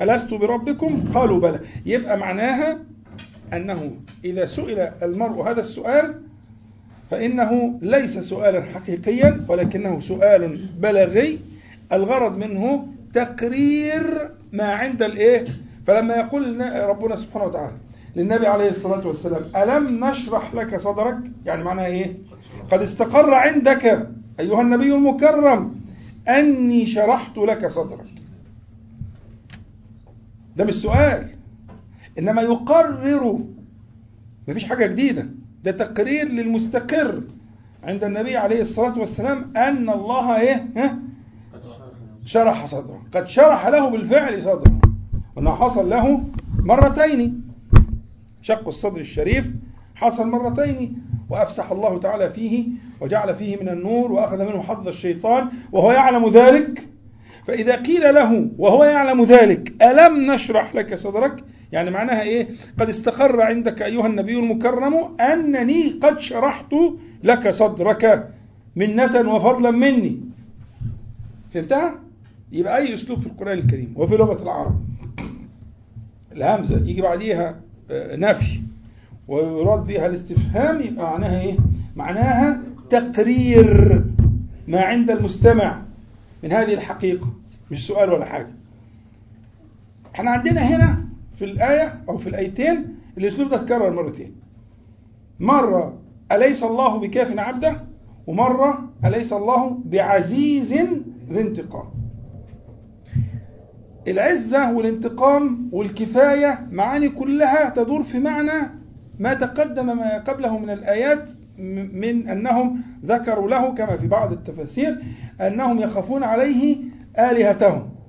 ألست بربكم؟ قالوا بلى. يبقى معناها أنه إذا سئل المرء هذا السؤال فإنه ليس سؤالا حقيقيا ولكنه سؤال بلاغي. الغرض منه تقرير ما عند الإيه؟ فلما يقول ربنا سبحانه وتعالى للنبي عليه الصلاة والسلام ألم نشرح لك صدرك؟ يعني معناها إيه؟ قد استقر عندك أيها النبي المكرم أني شرحت لك صدرك. ده مش سؤال. إنما يقرر. مفيش حاجة جديدة. ده تقرير للمستقر عند النبي عليه الصلاة والسلام أن الله إيه؟ ها؟ شرح صدره. قد شرح له بالفعل صدره. وأنه حصل له مرتين. شق الصدر الشريف حصل مرتين. وأفسح الله تعالى فيه وجعل فيه من النور وأخذ منه حظ الشيطان وهو يعلم ذلك. فإذا قيل له وهو يعلم ذلك ألم نشرح لك صدرك؟ يعني معناها إيه؟ قد استقر عندك أيها النبي المكرم أنني قد شرحت لك صدرك منة وفضلا مني. فهمتها؟ يبقى أي أسلوب في القرآن الكريم وفي لغة العرب. الهمزة يجي بعديها نفي. ويراد بها الاستفهام يبقى معناها إيه؟ معناها تقرير ما عند المستمع من هذه الحقيقة. مش سؤال ولا حاجة. إحنا عندنا هنا في الآية أو في الآيتين الأسلوب ده اتكرر مرتين. مرة أليس الله بكاف عبده؟ ومرة أليس الله بعزيز ذي انتقام. العزة والانتقام والكفاية معاني كلها تدور في معنى ما تقدم ما قبله من الآيات من أنهم ذكروا له كما في بعض التفاسير أنهم يخافون عليه آلهتهم.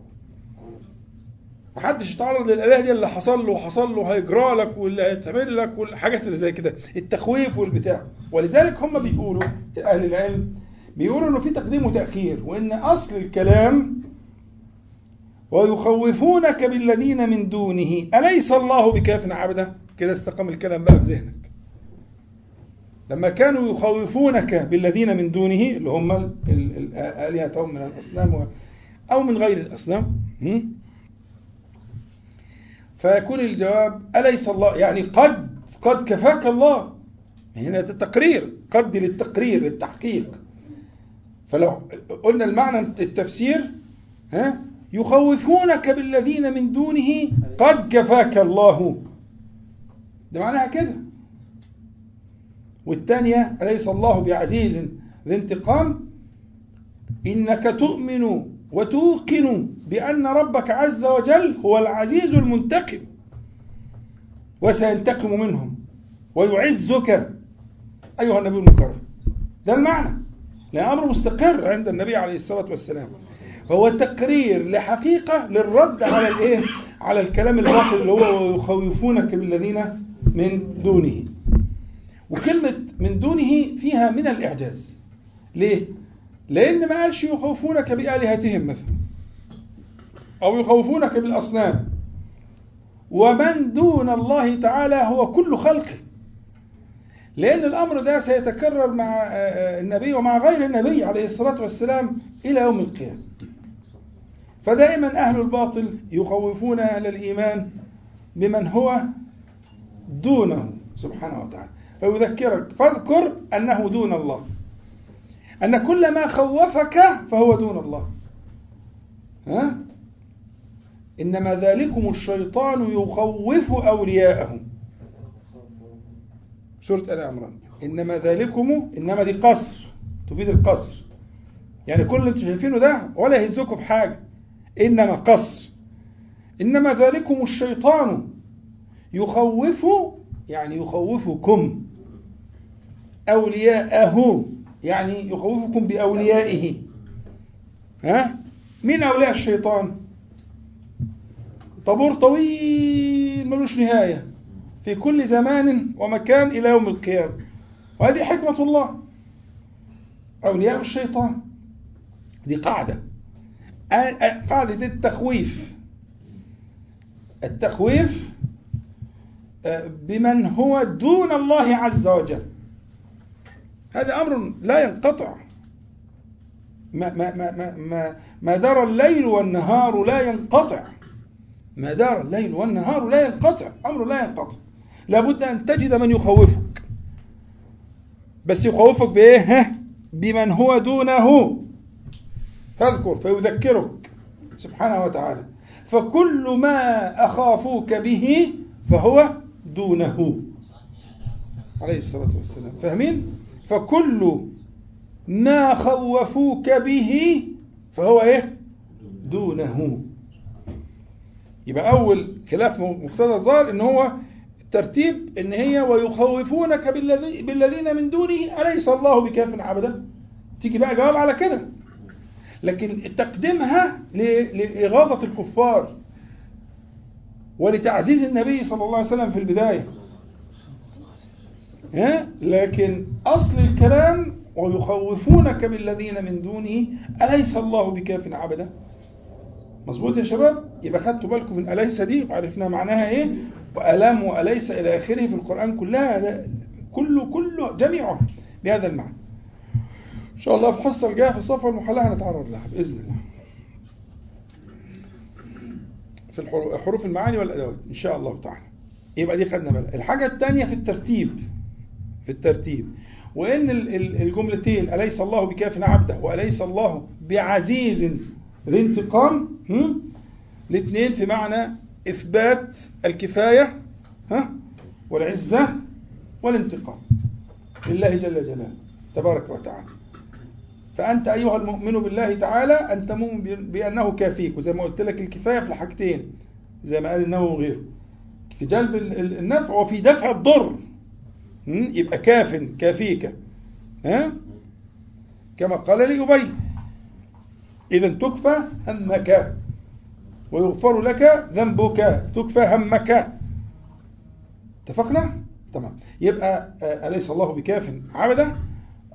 محدش يتعرض للآلهة دي اللي حصل له وحصل له هيجرى لك واللي هيتعمل لك والحاجات اللي زي كده التخويف والبتاع. ولذلك هم بيقولوا أهل العلم بيقولوا إنه في تقديم وتأخير وإن أصل الكلام ويخوفونك بالذين من دونه. أليس الله بكاف عبده؟ كده استقام الكلام بقى في ذهنك. لما كانوا يخوفونك بالذين من دونه اللي هم آلهتهم من الأصنام أو من غير الأصنام فيكون الجواب أليس الله؟ يعني قد قد كفاك الله. هنا التقرير قد للتقرير للتحقيق. فلو قلنا المعنى التفسير ها يخوفونك بالذين من دونه قد كفاك الله. ده معناها كده. والثانية أليس الله بعزيز ذي انتقام؟ إنك تؤمن وتوقن بأن ربك عز وجل هو العزيز المنتقم وسينتقم منهم ويعزك أيها النبي المكرم. ده المعنى. لأن أمر مستقر عند النبي عليه الصلاة والسلام. هو تقرير لحقيقة للرد على الإيه؟ على الكلام الباطل اللي هو يخوفونك بالذين من دونه. وكلمة من دونه فيها من الإعجاز. ليه؟ لأن ما قالش يخوفونك بآلهتهم مثلا أو يخوفونك بالأصنام. ومن دون الله تعالى هو كل خلقه لأن الأمر ده سيتكرر مع النبي ومع غير النبي عليه الصلاة والسلام إلى يوم القيامة. فدائما أهل الباطل يخوفون أهل الإيمان بمن هو دونه سبحانه وتعالى. فيذكرك فاذكر أنه دون الله. أن كل ما خوفك فهو دون الله. ها؟ إنما ذلكم الشيطان يخوف أولياءه سورة آل عمران. إنما ذلكم إنما دي قصر. تفيد القصر. يعني كل اللي أنتم شايفينه ده ولا يهزكم في حاجة. إنما قصر. إنما ذلكم الشيطان يخوف يعني يخوفكم أولياءه. يعني يخوفكم بأوليائه. ها؟ مين أولياء الشيطان؟ طابور طويل ملوش نهاية. في كل زمان ومكان إلى يوم القيامة. وهذه حكمة الله. أولياء الشيطان. دي قاعدة. قاعدة التخويف. التخويف بمن هو دون الله عز وجل. هذا أمر لا ينقطع. ما, ما, ما, ما, ما, ما دار الليل والنهار لا ينقطع. ما دار الليل والنهار لا ينقطع. أمر لا ينقطع. لابد أن تجد من يخوفك. بس يخوفك بإيه؟ بمن هو دونه. فاذكر فيذكرك. سبحانه وتعالى. فكل ما أخافوك به فهو دونه. عليه الصلاة والسلام. فاهمين؟ فكل ما خوفوك به فهو إيه؟ دونه. يبقى أول خلاف مقتضى الظاهر إن هو الترتيب إن هي ويخوفونك بالذي بالذين من دونه أليس الله بكاف عبده تيجي بقى جواب على كده. لكن تقديمها لاغاظه الكفار ولتعزيز النبي صلى الله عليه وسلم في البداية. لكن أصل الكلام ويخوفونك بالذين من دونه أليس الله بكاف عبده مظبوط يا شباب؟ يبقى خدتوا بالكم من أليس دي؟ وعرفنا معناها إيه؟ وألم وأليس إلى آخره في القرآن كلها كله كله جميعه بهذا المعنى. إن شاء الله في الحصة الجاية في الصفحه المحلاه هنتعرض لها بإذن الله. في حروف المعاني والأدوات إن شاء الله تعالى. يبقى دي خدنا بالك الحاجة الثانية في الترتيب. في الترتيب. وإن الجملتين أليس الله بكاف عبده وأليس الله بعزيز ذي انتقام الاثنين في معنى إثبات الكفاية ها؟ والعزة والانتقام لله جل جلاله تبارك وتعالى. فأنت أيها المؤمن بالله تعالى أنت مؤمن بأنه كافيك وزي ما قلت لك الكفاية في الحاجتين زي ما قال النووي وغيره في جلب النفع وفي دفع الضر. يبقى كافٍ كافيك. ها؟ كما قال لأبي إذا تكفى همك. ويغفر لك ذنبك. تكفى همك. اتفقنا؟ تمام. يبقى أليس الله بكاف عبده؟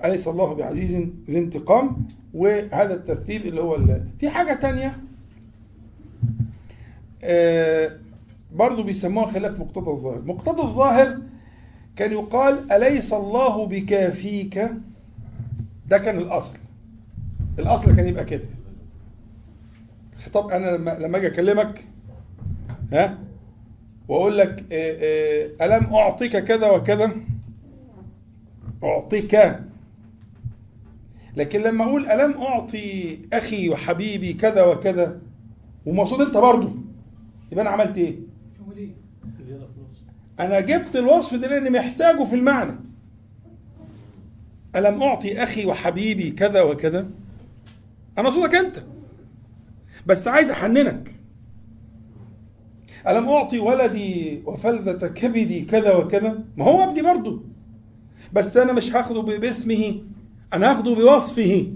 أليس الله بعزيز ذي انتقام؟ وهذا الترتيب اللي هو اللي في حاجة تانية. برضو بيسموها خلاف مقتضى الظاهر. مقتضى الظاهر كان يقال أليس الله بكافيك؟ ده كان الأصل. الأصل كان يبقى كده. طب أنا لما لما أجي أكلمك ها وأقول لك ألم أعطيك كذا وكذا؟ أعطيك. لكن لما أقول ألم أعطي أخي وحبيبي كذا وكذا ومقصود أنت برضه يبقى أنا عملت إيه؟ أنا جبت الوصف ده لأني محتاجه في المعنى. ألم أعطي أخي وحبيبي كذا وكذا؟ أنا صوتك أنت. بس عايز أحننك. ألم أعطي ولدي وفلذة كبدي كذا وكذا؟ ما هو ابني برضه. بس أنا مش هاخده باسمه أنا هاخده بوصفه.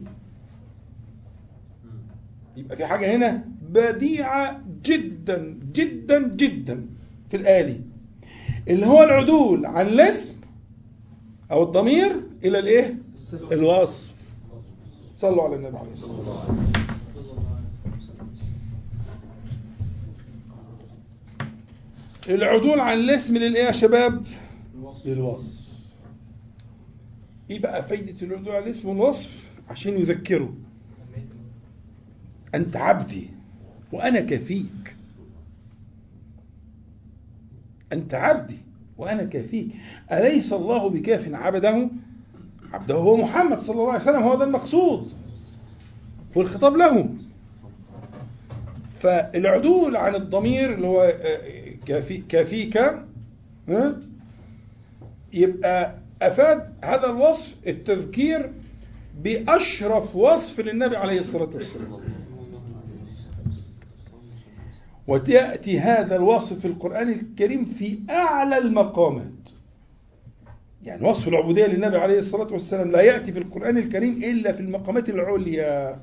يبقى في حاجة هنا بديعة جدا جدا جدا في الآية اللي هو العدول عن الاسم أو الضمير إلى الإيه؟ الوصف صلوا على النبي عليه الصلاة والسلام العدول عن الاسم للإيه يا شباب؟ للوصف إيه بقى فايدة العدول عن الاسم والوصف؟ عشان يذكره أنت عبدي وأنا كفيك أنت عبدي وأنا كافيك. أليس الله بكاف عبده؟ عبده هو محمد صلى الله عليه وسلم هو ده المقصود. والخطاب له. فالعدول عن الضمير اللي هو آه، كافي كافيك؟ يبقى أفاد هذا الوصف التذكير بأشرف وصف للنبي عليه الصلاة والسلام. وتأتي هذا الوصف في القرآن الكريم في أعلى المقامات. يعني وصف العبودية للنبي عليه الصلاة والسلام لا يأتي في القرآن الكريم إلا في المقامات العليا.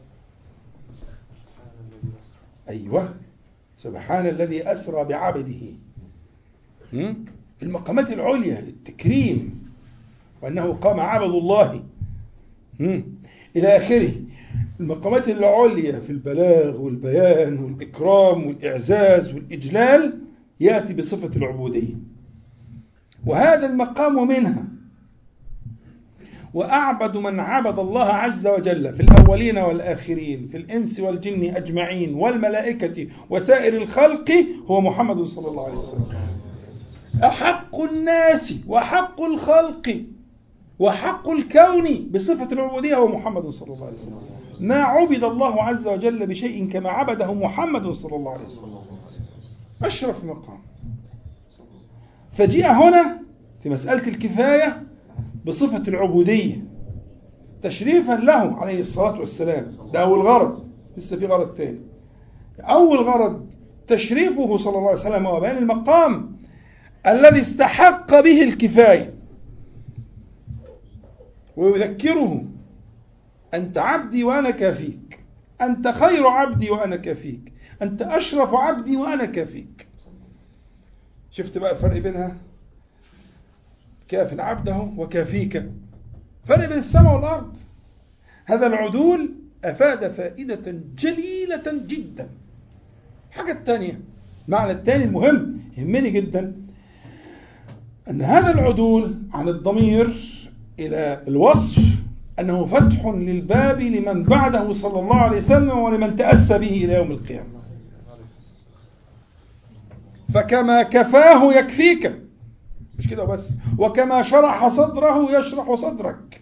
أيوة. سبحان الذي أسرى بعبده؟ في المقامات العليا التكريم. وأنه قام عبد الله؟ إلى آخره. المقامات العليا في البلاغ والبيان والإكرام والإعزاز والإجلال يأتي بصفة العبودية. وهذا المقام منها. وأعبد من عبد الله عز وجل في الأولين والآخرين في الإنس والجن أجمعين والملائكة وسائر الخلق هو محمد صلى الله عليه وسلم. أحق الناس وحق الخلق وحق الكون بصفة العبودية هو محمد صلى الله عليه وسلم. ما عبد الله عز وجل بشيء كما عبده محمد صلى الله عليه وسلم. أشرف مقام. فجيء هنا في مسألة الكفاية بصفة العبودية. تشريفا له عليه الصلاة والسلام. ده أول غرض. لسه في غرض تاني. أول غرض تشريفه صلى الله عليه وسلم وبيان المقام الذي استحق به الكفاية. ويذكره أنت عبدي وأنا كافيك. أنت خير عبدي وأنا كافيك. أنت أشرف عبدي وأنا كافيك. شفت بقى الفرق بينها؟ كاف عبده وكافيك. فرق بين السماء والأرض. هذا العدول أفاد فائدة جليلة جدا. الحاجة الثانية معنى الثاني المهم يهمني جدا أن هذا العدول عن الضمير إلى الوصف أنه فتح للباب لمن بعده صلى الله عليه وسلم ولمن تأسى به إلى يوم القيامة. فكما كفاه يكفيك. مش كده بس. وكما شرح صدره يشرح صدرك.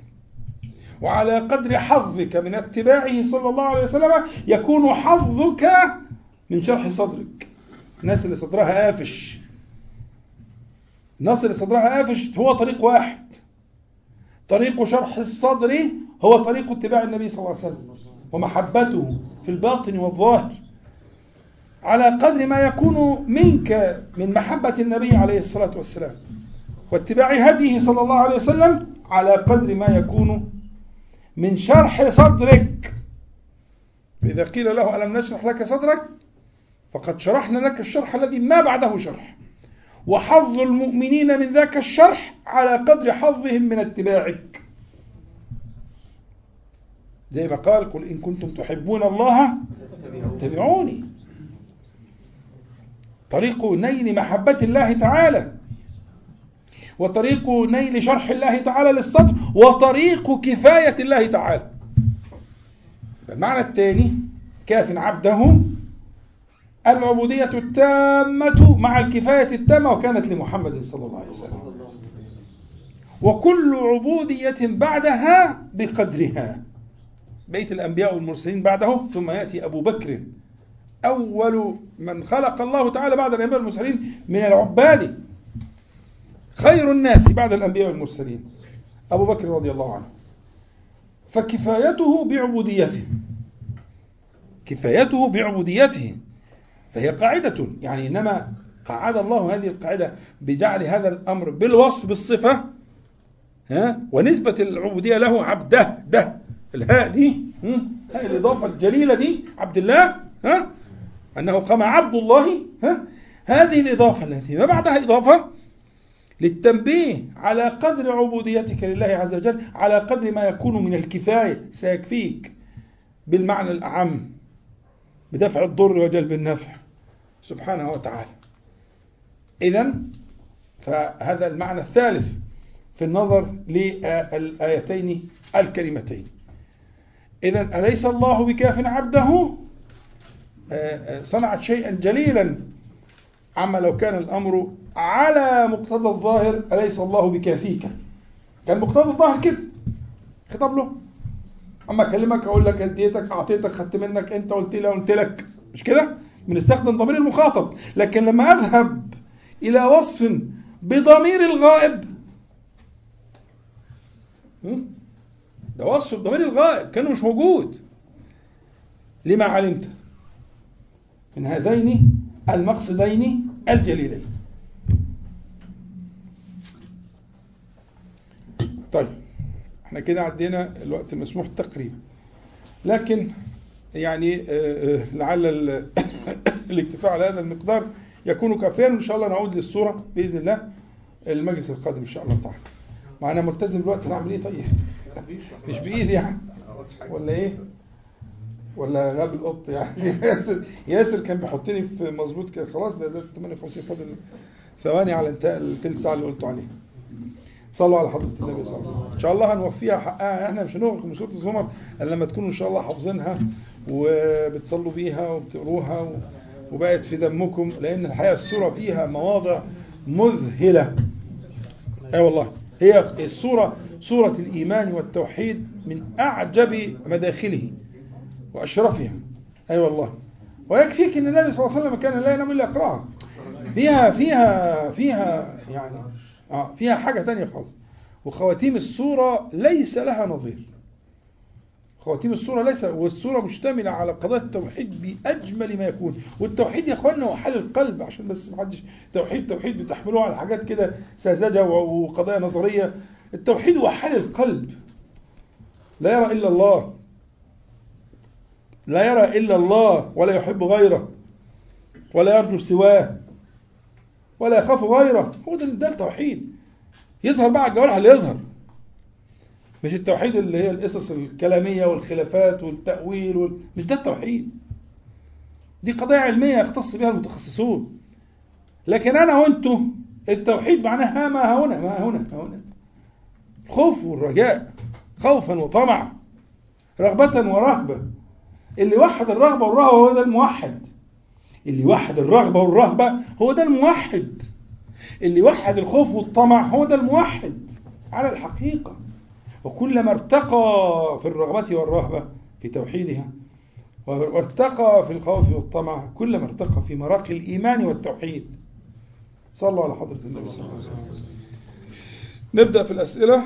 وعلى قدر حظك من اتباعه صلى الله عليه وسلم يكون حظك من شرح صدرك. الناس اللي صدرها قافش الناس اللي صدرها قافش هو طريق واحد. طريق شرح الصدر هو طريق اتباع النبي صلى الله عليه وسلم ومحبته في الباطن والظاهر. على قدر ما يكون منك من محبة النبي عليه الصلاة والسلام واتباع هديه صلى الله عليه وسلم على قدر ما يكون من شرح صدرك. فإذا قيل له ألم نشرح لك صدرك؟ فقد شرحنا لك الشرح الذي ما بعده شرح. وحظ المؤمنين من ذاك الشرح على قدر حظهم من اتباعك. زي ما قال قل إن كنتم تحبون الله اتبعوني طريق نيل محبة الله تعالى وطريق نيل شرح الله تعالى للصدر وطريق كفاية الله تعالى. المعنى الثاني كاف عبده العبودية التامة مع الكفاية التامة وكانت لمحمد صلى الله عليه وسلم. وكل عبودية بعدها بقدرها. بيت الأنبياء والمرسلين بعده ثم يأتي أبو بكر. أول من خلق الله تعالى بعد الأنبياء والمرسلين من العباد. خير الناس بعد الأنبياء والمرسلين. أبو بكر رضي الله عنه. فكفايته بعبوديته. كفايته بعبوديته. فهي قاعدة يعني إنما قعد الله هذه القاعدة بجعل هذا الأمر بالوصف بالصفة ها؟ ونسبة العبودية له عبده ده الهاء دي هاء الإضافة الجليلة دي عبد الله ها؟ أنه قام عبد الله ها؟ هذه الإضافة التي ما بعدها إضافة للتنبيه على قدر عبوديتك لله عز وجل على قدر ما يكون من الكفاية سيكفيك بالمعنى الأعم بدفع الضر وجلب النفع. سبحانه وتعالى. إذا فهذا المعنى الثالث في النظر للآيتين الكريمتين. إذا أليس الله بكاف عبده؟ صنعت شيئا جليلا. عما لو كان الأمر على مقتضى الظاهر أليس الله بكافيك؟ كان مقتضى الظاهر كده خطاب له. أما أكلمك أقول لك أديتك أعطيتك خدت منك أنت قلت لي قلت لك. مش كده؟ بنستخدم ضمير المخاطب. لكن لما أذهب إلى وصف بضمير الغائب؟ ده وصف بضمير الغائب كأنه مش موجود. لما علمت؟ من هذين المقصدين الجليلين. طيب إحنا كده عدينا الوقت المسموح تقريبا. لكن يعني آه، آه، لعل ال- [coughs] الاكتفاء على هذا المقدار يكون كافيا. وان شاء الله نعود للصورة بإذن الله المجلس القادم إن شاء الله تعالى. معنا ملتزم الوقت. نعمل إيه طيب؟ مش بايدي يعني. ولا إيه؟ ولا غاب القط يعني؟ [laughs] ياسر ياسر كان بيحطني في مظبوط كده. خلاص ده ده 58 فاضل ثواني على انتهاء الثلث ساعة اللي قلتوا عليها. صلوا على حضرة النبي صلى الله عليه وسلم. إن شاء الله هنوفيها حقها. إحنا مش هنغلق من سورة الزمر إلا لما تكونوا إن شاء الله حافظينها. وبتصلوا بيها وبتقروها وبقت في دمكم لأن الحقيقة السورة فيها مواضع مذهلة. أي والله. هي السورة سورة الإيمان والتوحيد من أعجب مداخله وأشرفها. أي والله. ويكفيك أن النبي صلى الله عليه وسلم كان لا ينام إلا يقرأها. فيها فيها فيها يعني آه فيها حاجة تانية خالص. وخواتيم السورة ليس لها نظير. خواتيم السورة ليس والسورة مشتملة على قضايا التوحيد بأجمل ما يكون. والتوحيد يا اخوانا هو حال القلب عشان بس ما حدش توحيد توحيد بتحملوه على حاجات كده ساذجة وقضايا نظرية. التوحيد هو حال القلب. لا يرى إلا الله. لا يرى إلا الله ولا يحب غيره ولا يرجو سواه ولا يخاف غيره. هو ده التوحيد. يظهر بقى الجوارح اللي يظهر. مش التوحيد اللي هي القصص الكلامية والخلافات والتأويل وال... مش ده التوحيد. دي قضايا علمية يختص بها المتخصصون. لكن أنا وأنتو التوحيد معناه ما هنا ما هنا ها هنا. الخوف والرجاء خوفا وطمعا رغبة ورهبة. اللي وحد الرغبة والرهبة هو ده الموحد. اللي وحد الرغبة والرهبة هو ده الموحد. اللي وحد الخوف والطمع هو ده الموحد. على الحقيقة. وكلما ارتقى في الرغبة والرهبة في توحيدها وارتقى في الخوف والطمع كلما ارتقى في مراقي الإيمان والتوحيد. صلوا على حضرة النبي صلى الله عليه وسلم. نبدأ في الأسئلة.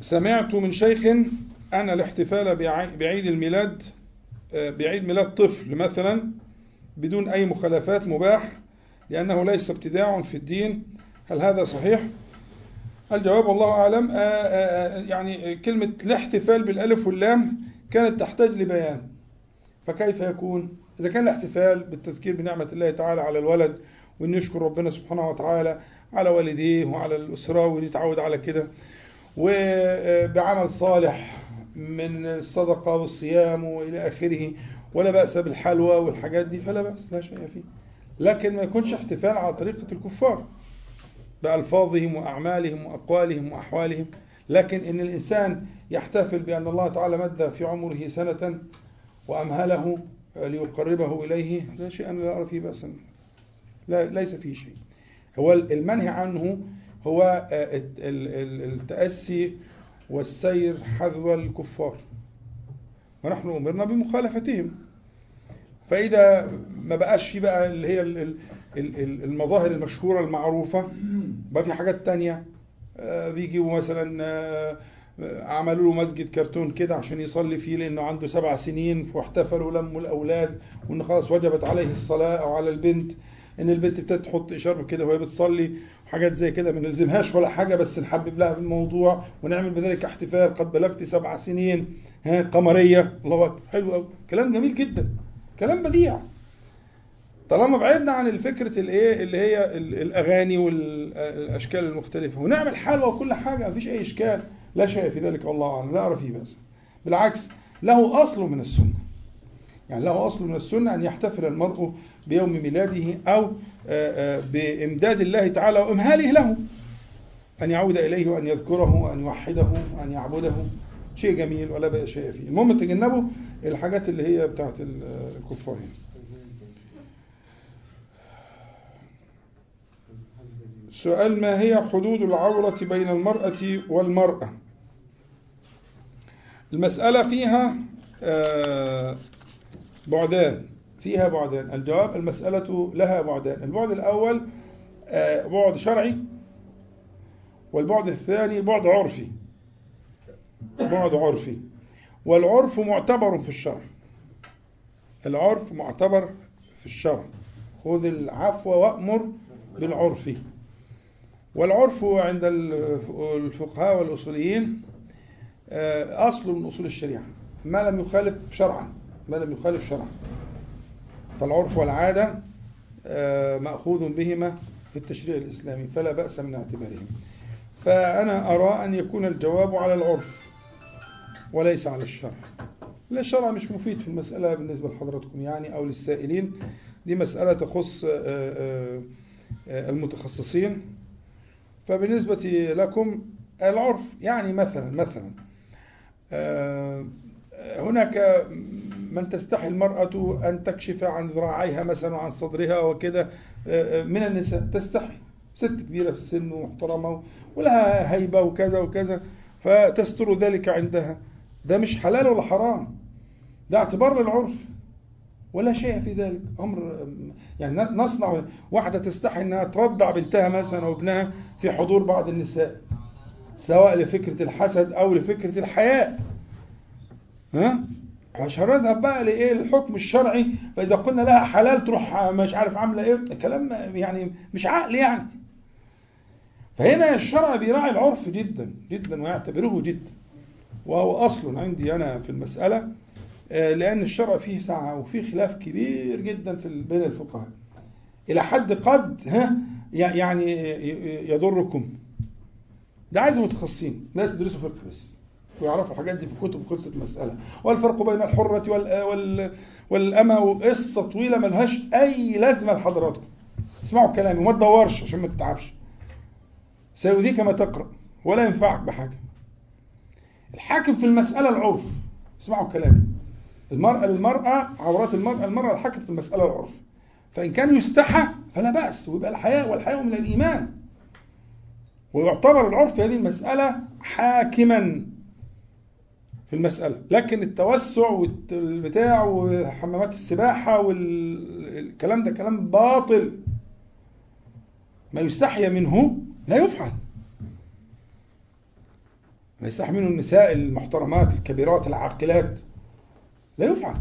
سمعت من شيخ أن الاحتفال بعي- بعيد الميلاد آه، بعيد ميلاد طفل مثلا بدون أي مخالفات مباح لأنه ليس ابتداع في الدين. هل هذا صحيح؟ الجواب والله أعلم. آه، آه، آه، يعني كلمة الاحتفال بالألف واللام كانت تحتاج لبيان. فكيف يكون؟ إذا كان الاحتفال بالتذكير بنعمة الله تعالى على الولد وإنه يشكر ربنا سبحانه وتعالى على والديه وعلى الأسرة ويتعود على كده. وبعمل صالح من الصدقة والصيام وإلى آخره ولا بأس بالحلوى والحاجات دي فلا بأس لا شيء فيه. لكن ما يكونش احتفال على طريقة الكفار بألفاظهم وأعمالهم وأقوالهم وأحوالهم. لكن إن الإنسان يحتفل بأن الله تعالى مد في عمره سنة وأمهله ليقربه إليه لا شيء أنا لا أرى فيه بأسا. لا ليس فيه شيء. هو المنهي عنه هو آه، الت- ال- ال- التأسي والسير حذو الكفار. ونحن أمرنا بمخالفتهم. فإذا ما بقاش في بقى اللي هي ال- ال- ال- ال- المظاهر المشهورة المعروفة بقى في حاجات تانية. آه، بيجيبوا مثلا آه، عملوا له مسجد كرتون كده عشان يصلي فيه لأنه عنده سبع سنين واحتفلوا لموا الأولاد وإن خلاص وجبت عليه الصلاة أو على البنت إن البنت ابتدت تحط إشارة كده وهي بتصلي وحاجات زي كده. ما نلزمهاش ولا حاجة بس نحبب لها بالموضوع ونعمل بذلك احتفال. قد بلغت سبع سنين ها قمرية. الله أكبر. حلو أوي. كلام جميل جدا. كلام بديع. طالما بعدنا عن الفكرة الايه اللي هي ال- الأغاني والأشكال المختلفة ونعمل حلوى وكل حاجة مفيش أي إشكال لا شيء في ذلك والله أعلم لا أرى فيه بأس. بالعكس له أصل من السنة. يعني له أصل من السنة أن يحتفل المرء بيوم ميلاده أو آه، آه، بإمداد الله تعالى وإمهاله له. أن يعود إليه وأن يذكره وأن يوحده وأن يعبده. شيء جميل ولا بقى شيء فيه. المهم تجنبوا الحاجات اللي هي بتاعت ال- الكفار يعني. سؤال ما هي حدود العورة بين المرأة والمرأة؟ المسألة فيها آه، بعدان. فيها بعدان. الجواب المسألة لها بعدان. البعد الأول آه، بعد شرعي والبعد الثاني بعد عرفي. بعد عرفي. والعرف معتبر في الشرع. العرف معتبر في الشرع. خذ العفو وأمر بالعرف. والعرف عند الفقهاء والأصوليين آه، أصل من أصول الشريعة. ما لم يخالف شرعا ما لم يخالف شرعا. فالعرف والعادة آه، مأخوذ بهما في التشريع الإسلامي فلا بأس من اعتبارهم. فأنا أرى أن يكون الجواب على العرف وليس على الشرع. الشرع مش مفيد في المسألة بالنسبة لحضراتكم يعني أو للسائلين. دي مسألة تخص آه، آه، آه، المتخصصين. فبالنسبة لكم العرف يعني مثلا مثلا هناك من تستحي المرأة أن تكشف عن ذراعيها مثلا وعن صدرها وكده من النساء تستحي. ست كبيرة في السن ومحترمة ولها هيبة وكذا وكذا فتستر ذلك عندها. ده مش حلال ولا حرام. ده اعتبار للعرف ولا شيء في ذلك. أمر يعني نصنع واحدة تستحي إنها ترضع بنتها مثلا أو ابنها في حضور بعض النساء سواء لفكرة الحسد أو لفكرة الحياء. ها؟ عشان نذهب بقى لإيه؟ الحكم الشرعي. فإذا قلنا لها حلال تروح مش عارف عاملة إيه؟ كلام يعني مش عقل يعني. فهنا الشرع بيراعي العرف جدا جدا ويعتبره جدا. وهو أصل عندي أنا في المسألة. آه، لأن الشرع فيه سعه وفيه خلاف كبير جدا في بين الفقهاء. إلى حد قد ها يعني يضركم. ده عايز متخصصين ناس يدرسوا فقه بس ويعرفوا الحاجات دي في الكتب وخلصت المسألة. والفرق بين الحرة وال وال والأمة وقصة طويلة ملهاش أي لازمة لحضراتكم. اسمعوا كلامي وما تدورش عشان ما تتعبش. سيؤذيك ما تقرأ ولا ينفعك بحاجة. الحاكم في المسألة العرف. اسمعوا كلامي. المرأة للمرأة عورات المرأة المرأة الحاكم في المسألة العرف. فإن كان يستحى فلا بأس ويبقى الحياء والحياء من الإيمان. ويعتبر العرف في هذه المسألة حاكما في المسألة. لكن التوسع والبتاع وحمامات السباحة والكلام ده كلام باطل. ما يستحيا منه لا يفعل. ما يستحي منه النساء المحترمات الكبيرات العاقلات. لا يفعل.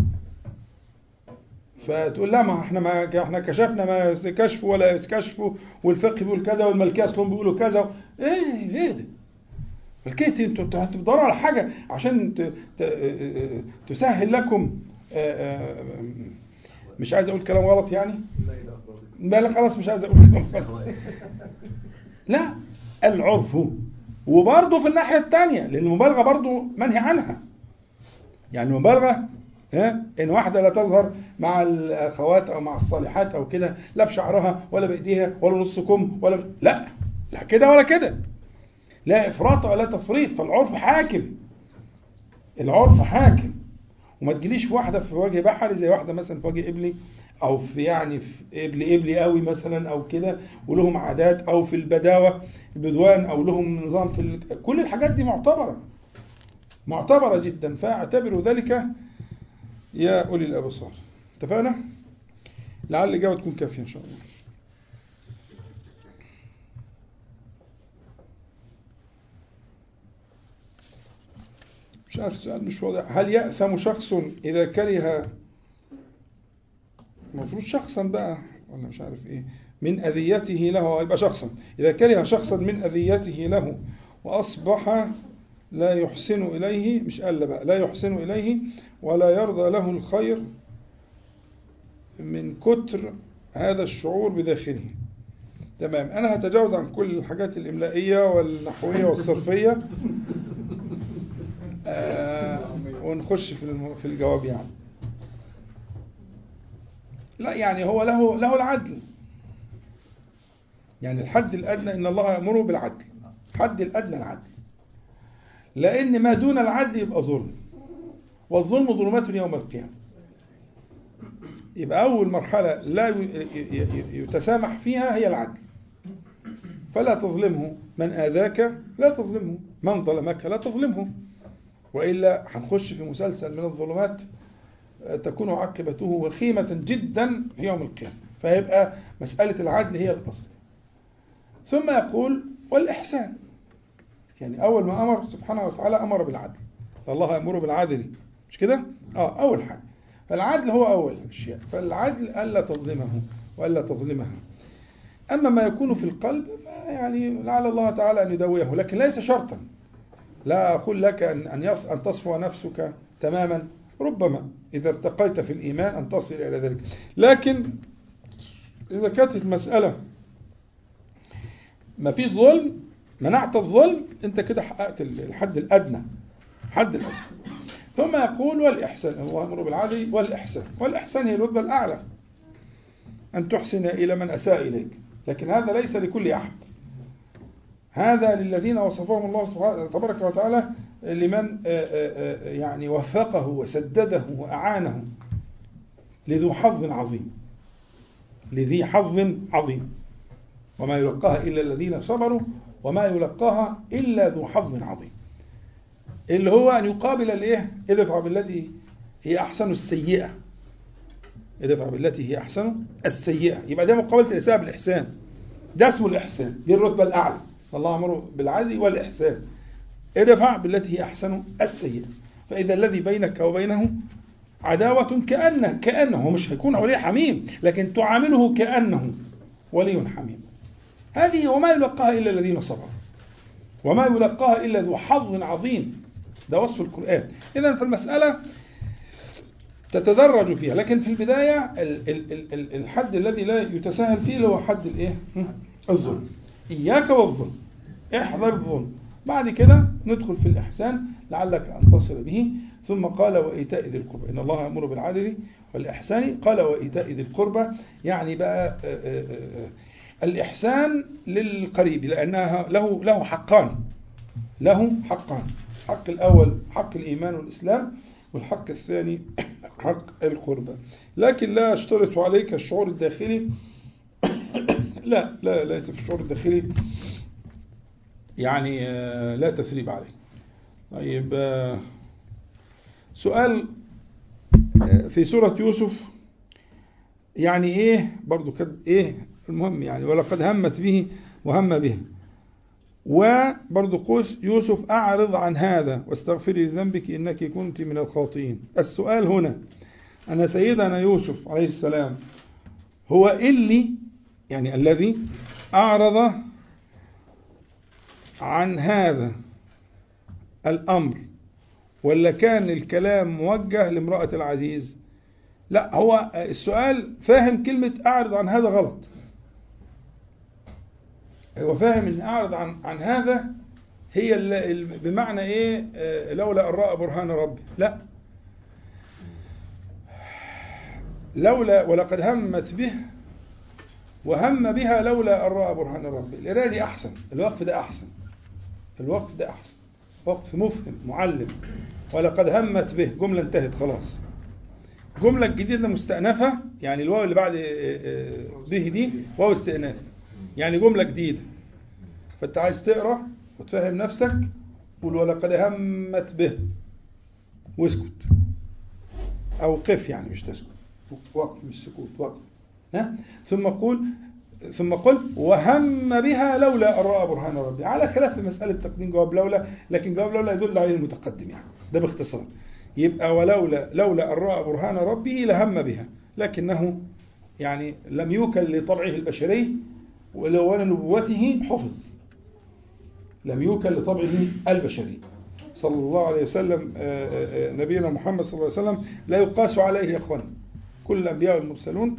فتقول لا ما إحنا ما إحنا كشفنا ما كشفوا ولا كشفوا والفقه بيقول كذا والملكية أصلهم بيقولوا كذا. إيه ليه ده؟ ملكية أنتوا أنتوا أنتوا بتدوروا على حاجة عشان تسهل لكم. آه، آه، مش عايز أقول كلام غلط يعني؟ لا لا خلاص مش عايز أقول كلام غلط. [laughs] لا العرف. وبرضه في الناحية الثانية لأن المبالغة برضه منهي عنها. يعني المبالغة ها؟ إن واحدة لا تظهر مع الأخوات أو مع الصالحات أو كده لا بشعرها ولا بإيديها ولا نص كم ولا لا لا كده ولا كده. لا إفراط ولا تفريط فالعرف حاكم. العرف حاكم. وما تجيليش في واحدة في وجه بحري زي واحدة مثلا في وجه قبلي أو في يعني في قبلي قبلي قوي مثلا أو كده ولهم عادات أو في البداوة البدوان أو لهم نظام في ال... كل الحاجات دي معتبرة. معتبرة جدا. فاعتبروا ذلك يا أولي الأبصار. اتفقنا؟ لعل الإجابة تكون كافية إن شاء الله. مش عارف السؤال مش واضح. هل يأثم شخص إذا كره؟ المفروض شخصا بقى ولا مش عارف إيه. من أذيته له يبقى شخصا. إذا كره شخصا من أذيته له وأصبح لا يحسن إليه مش قال بقى لا يحسن إليه ولا يرضى له الخير من كتر هذا الشعور بداخله. تمام. أنا هتجاوز عن كل الحاجات الإملائية والنحوية والصرفية. [laughs] آه ونخش في في الجواب يعني. لا يعني هو له له العدل. يعني الحد الأدنى إن الله يأمره بالعدل. الحد الأدنى العدل. لأن ما دون العدل يبقى ظلم. والظلم ظلمات يوم القيامة. يبقى أول مرحلة لا يتسامح فيها هي العدل. فلا تظلمه. من آذاك لا تظلمه. من ظلمك لا تظلمه. وإلا هنخش في مسلسل من الظلمات آه، تكون عاقبته وخيمة جدا في يوم القيامة. فيبقى مسألة العدل هي الأصل. ثم يقول والإحسان. يعني أول ما أمر سبحانه وتعالى أمر بالعدل. الله يأمر بالعدل. مش كده؟ آه أول حاجة. فالعدل هو أول الأشياء فالعدل ألا تظلمه وألا تظلمها. أما ما يكون في القلب فيعني لعل الله تعالى أن يدويه. لكن ليس شرطا. لا أقول لك أن يص- أن تصفو نفسك تماما. ربما إذا ارتقيت في الإيمان أن تصل إلى ذلك. لكن إذا كانت المسألة ما فيش ظلم منعت الظلم أنت كده حققت الحد الأدنى. حد الأدنى. ثم يقول والإحسان الله يأمر بالعدل والإحسان. والإحسان هي الرتبة الأعلى أن تحسن إلى من أساء إليك. لكن هذا ليس لكل أحد. هذا للذين وصفهم الله تبارك وتعالى لمن آه، آه، آه، يعني وفقه وسدده وأعانه لذو حظ عظيم. لذي حظ عظيم. وما يلقاها إلا الذين صبروا وما يلقاها إلا ذو حظ عظيم. اللي هو أن يقابل الإيه؟ ادفع بالتي هي أحسن السيئة. ادفع بالتي هي أحسن السيئة. يبقى ده مقابلة الإساءة بالإحسان. ده اسمه الإحسان. دي الرتبة الأعلى. الله أمره بالعدل والإحسان. ادفع بالتي هي أحسن السيئة. فإذا الذي بينك وبينه عداوة كأنه كأنه هو مش هيكون ولي حميم لكن تعامله كأنه ولي حميم. هذه وما يلقاها إلا الذين صبروا. وما يلقاها إلا ذو حظ عظيم. ده وصف القرآن. إذا فالمسألة تتدرج فيها. لكن في البداية ال- ال- ال- ال- الحد الذي لا يتساهل فيه هو حد الإيه؟ الظلم. إياك والظلم. احذر الظلم. بعد كده ندخل في الإحسان لعلك أن تصل به. ثم قال وإيتاء ذي القربى. إن الله يأمر بالعدل والإحسان. قال وإيتاء ذي القربى. يعني بقى آه، آه، آه، الإحسان للقريب لأنها له له حقان. له حقان. الحق الأول حق الإيمان والإسلام والحق الثاني [coughs] حق القربى لكن لا اشترط عليك الشعور الداخلي. [coughs] لا لا ليس في الشعور الداخلي. يعني آه، لا تثريب عليه. طيب آه، سؤال آه، في سورة يوسف. يعني إيه؟ برضو كد إيه المهم يعني؟ ولقد همت به وهم به. وبرضو قوس يوسف أعرض عن هذا واستغفري لذنبك إنك كنت من الخاطئين. السؤال هنا أن سيدنا يوسف عليه السلام هو اللي يعني الذي أعرض عن هذا الأمر ولا كان الكلام موجه لامرأة العزيز؟ لا هو السؤال فاهم كلمة أعرض عن هذا غلط. هو فاهم إن أعرض عن عن هذا هي بمعنى إيه؟ آه، لولا أن رأى برهان ربي. لا. لولا ولقد همت به وهم بها لولا أن رأى برهان ربي. القراية دي أحسن الوقف ده أحسن. الوقف ده أحسن. وقف مفهم معلم. ولقد همت به جملة انتهت خلاص. الجمله الجديدة مستأنفة يعني الواو اللي بعد آه، آه، به دي واو استئناف. يعني جملة جديدة. فأنت عايز تقرأ وتفهم نفسك قول ولقد همت به. واسكت. أو قف يعني مش تسكت. وقف مش سكوت وقف. ها؟ ثم قول ثم قل وهم بها لولا أن رأى برهان ربي. على خلاف مسألة تقديم جواب لولا لكن جواب لولا يدل عليه المتقدم يعني. ده باختصار. يبقى ولولا لولا أن رأى برهان ربه لهم بها. لكنه يعني لم يوكل لطبعه البشري ولو نبوته حفظ. لم يوكل لطبعه البشري. صلى الله عليه وسلم آه، آه، آه، نبينا محمد صلى الله عليه وسلم لا يقاس عليه يا كل الانبياء والمرسلون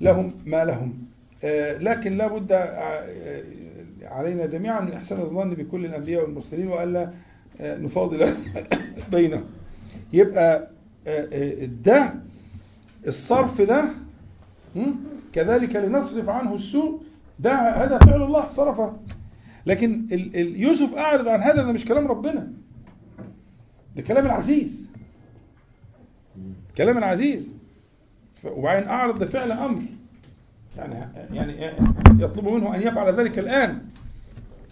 لهم ما لهم. لكن لا بد علينا جميعا من إحسان الظن بكل الأنبياء والمرسلين وألا نفاضل [laughs] بينهم. يبقى ده الصرف ده? كذلك لنصرف عنه السوء. ده هذا فعل الله صرفه. لكن ال- ال- يوسف أعرض عن هذا ده مش كلام ربنا. ده كلام العزيز. كلام العزيز. وبعدين أعرض ده فعل أمر. يعني يعني يطلب منه أن يفعل ذلك الآن.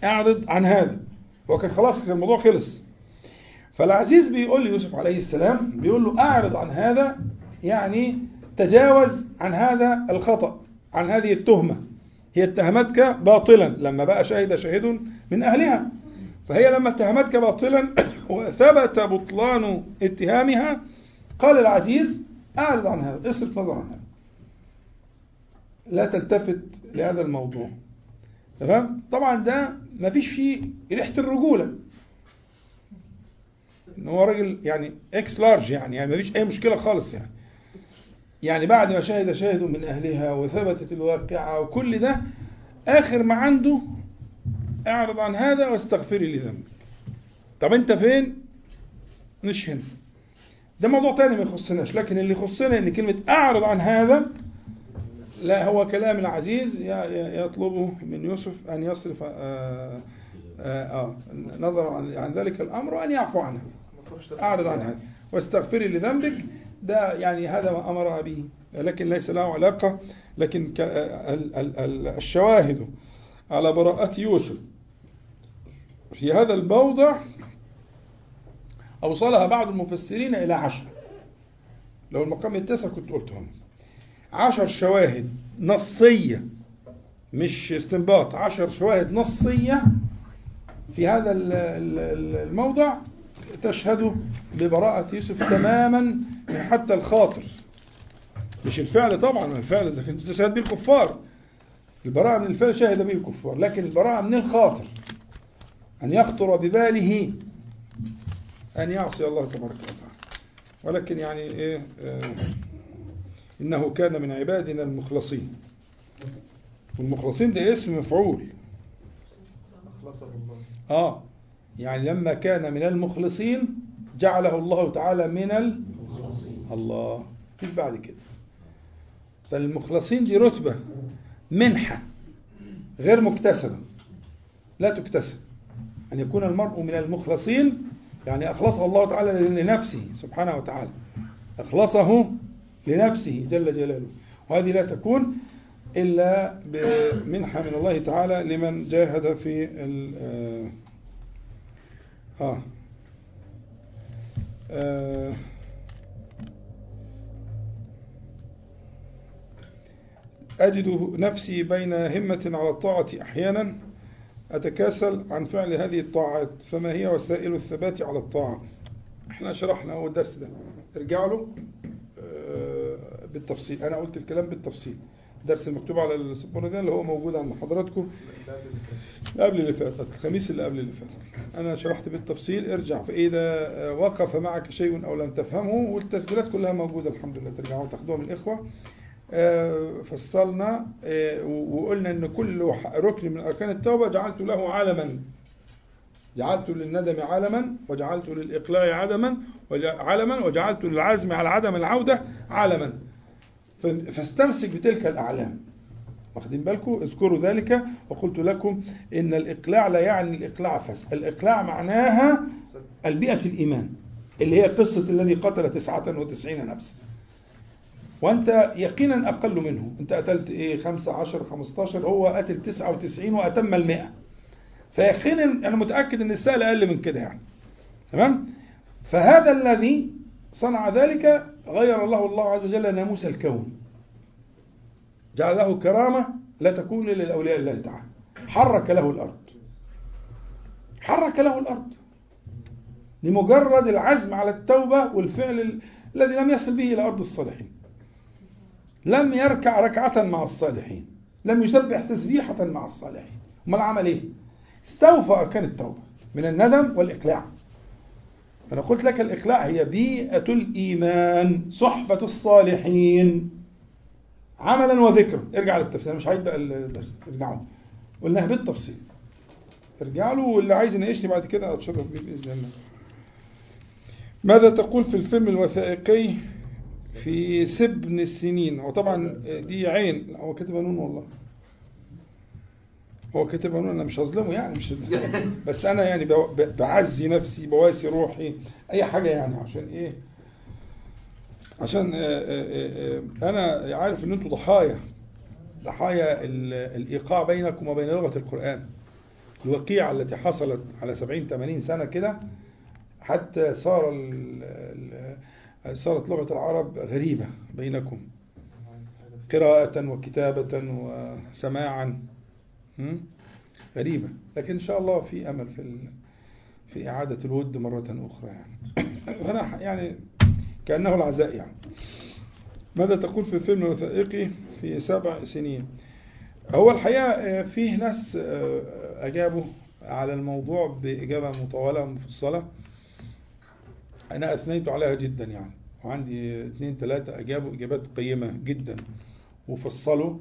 أعرض عن هذا. هو كان خلاص كان الموضوع خلص. فالعزيز بيقول ليوسف عليه السلام بيقول له أعرض عن هذا يعني تجاوز عن هذا الخطأ عن هذه التهمة. هي اتهمتك باطلا لما بقى شهد شاهد من أهلها. فهي لما اتهمتك باطلا [coughs] وثبت بطلان اتهامها قال العزيز أعرض عن هذا اصرف نظر عن هذا. لا تلتفت لهذا الموضوع. تمام؟ طبعا ده ما فيش فيه ريحة الرجولة. إن هو راجل يعني إكس لارج يعني يعني ما فيش أي مشكلة خالص يعني. يعني بعد ما شهد شاهد من أهلها وثبتت الواقعة وكل ده آخر ما عنده أعرض عن هذا واستغفري لذنبك طب أنت فين؟ مش هنا. ده موضوع تاني ما يخصناش لكن اللي يخصنا إن كلمة أعرض عن هذا لا هو كلام العزيز يطلبه من يوسف أن يصرف آه آه آه نظر عن عن ذلك الأمر وأن يعفو عنه. أعرض عن هذا واستغفري لذنبك ده يعني هذا ما أمرها به لكن ليس له علاقة لكن الشواهد على براءة يوسف. في هذا الموضع أوصلها بعض المفسرين إلى عشر. لو المقام التاسع كنت قلتهم. عشر شواهد نصية مش استنباط. عشر شواهد نصية في هذا ال- ال- ال- الموضع تشهد ببراءة يوسف تماما من حتى الخاطر. مش الفعل طبعا الفعل إذا كنت تشهد به الكفار. البراءة من الفعل شهد به الكفار لكن البراءة من الخاطر. أن يخطر بباله أن يعصي الله تبارك وتعالى. ولكن يعني إيه آه إنه كان من عبادنا المخلصين. والمخلصين ده اسم مفعول. آه يعني لما كان من المخلصين جعله الله تعالى من. الله. مفيش بعد كده. فالمخلصين دي رتبة منحة غير مكتسبة. لا تكتسب. أن يكون المرء من المخلصين يعني أخلصه الله تعالى لنفسه سبحانه وتعالى. أخلصه لنفسه جل جلاله. وهذه لا تكون إلا بمنحة من الله تعالى لمن جاهد في ال آه, آه أجد نفسي بين همة على الطاعة أحيانا أتكاسل عن فعل هذه الطاعات فما هي وسائل الثبات على الطاعة؟ إحنا شرحنا هو الدرس ده. ارجعوا له آه، بالتفصيل. أنا قلت الكلام بالتفصيل. الدرس المكتوب على السبورة ده اللي هو موجود عند حضراتكم. قبل اللي فات. الخميس اللي قبل اللي فات. أنا شرحت بالتفصيل. ارجع. فإذا وقف معك شيء أو لم تفهمه والتسجيلات كلها موجودة الحمد لله. ترجعوا تاخدوها من الإخوة. آه، فصلنا آه، وقلنا إن كل ركن من أركان التوبة جعلت له علما جعلت للندم علما وجعلت للإقلاع عدما علما وجعلت للعزم على عدم العودة علما فاستمسك بتلك الأعلام. واخدين بالكم؟ اذكروا ذلك وقلت لكم إن الإقلاع لا يعني الإقلاع فس الإقلاع معناها البيئة الإيمان اللي هي قصة الذي قتل تسعة وتسعين نفسا. وأنت يقينا أقل منه. أنت قتلت إيه؟ 15 15 هو قتل 99 وأتم المئة. فيقينا أنا متأكد إن السائل أقل من كده يعني. تمام؟ فهذا الذي صنع ذلك غير الله الله عز وجل ناموس الكون. جعل له كرامة لا تكون الا لاولياء الله تعالى. حرك له الأرض. حرك له الأرض. لمجرد العزم على التوبة والفعل ال- الذي لم يصل به إلى أرض الصالحين. لم يركع ركعة مع الصالحين لم يسبح تسبيحة مع الصالحين. أمال عمل إيه؟ استوفى أركان التوبة من الندم والإقلاع. فانا قلت لك الإقلاع هي بيئة الإيمان صحبة الصالحين. عملا وذكرا. ارجع للتفسير أنا مش عايز بقى الدرس. ارجعوا قلناها بالتفصيل. ارجع له واللي عايز يناقشني بعد كده أتشرف بيه بإذن الله. ماذا تقول في الفيلم الوثائقي؟ في سبن السنين. وطبعا دي عين. هو كاتبها نون والله. هو كاتبها هنا أنا مش هظلمه يعني مش [laughs] بس أنا يعني بعزي نفسي بواسي روحي أي حاجة يعني. عشان إيه؟ عشان آه، آه، آه، أنا عارف إن أنتوا ضحايا. ضحايا ال- الإيقاع بينكم وبين لغة القرآن. الوقيعة التي حصلت على 70 80 سنة كده حتى صار صارت لغة العرب غريبة بينكم. قراءة وكتابة وسماعا? غريبة. لكن إن شاء الله في أمل في. في إعادة الود مرة أخرى يعني. [coughs] أنا يعني كأنه العزاء يعني. ماذا تقول في الفيلم الوثائقي في سبع سنين؟ هو الحقيقة آه، فيه ناس آه، أجابوا على الموضوع بإجابة مطولة ومفصلة. أنا أثنيت عليها جدا يعني. وعندي اثنين ثلاثة أجابوا إجابات قيمة جدا. وفصلوا.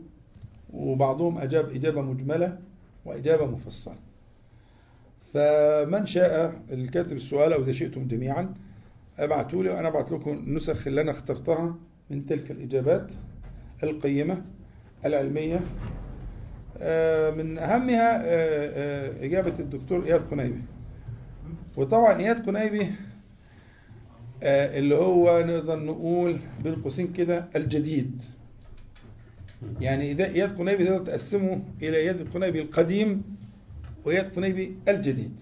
وبعضهم أجاب إجابة مجملة وإجابة مفصلة. فمن شاء الكاتب السؤال أو إذا شئتم جميعا أبعتوا لي وأنا أبعت لكم النسخ اللي أنا اخترتها من تلك الإجابات القيمة العلمية. آه، من أهمها آه، آه، إجابة الدكتور إياد قنيبي وطبعا إياد قنيبي اللي هو نقدر نقول بين قوسين كده الجديد. يعني إياد قنيبي تقدر تقسمه إلى إياد قنيبي القديم وإياد قنيبي الجديد.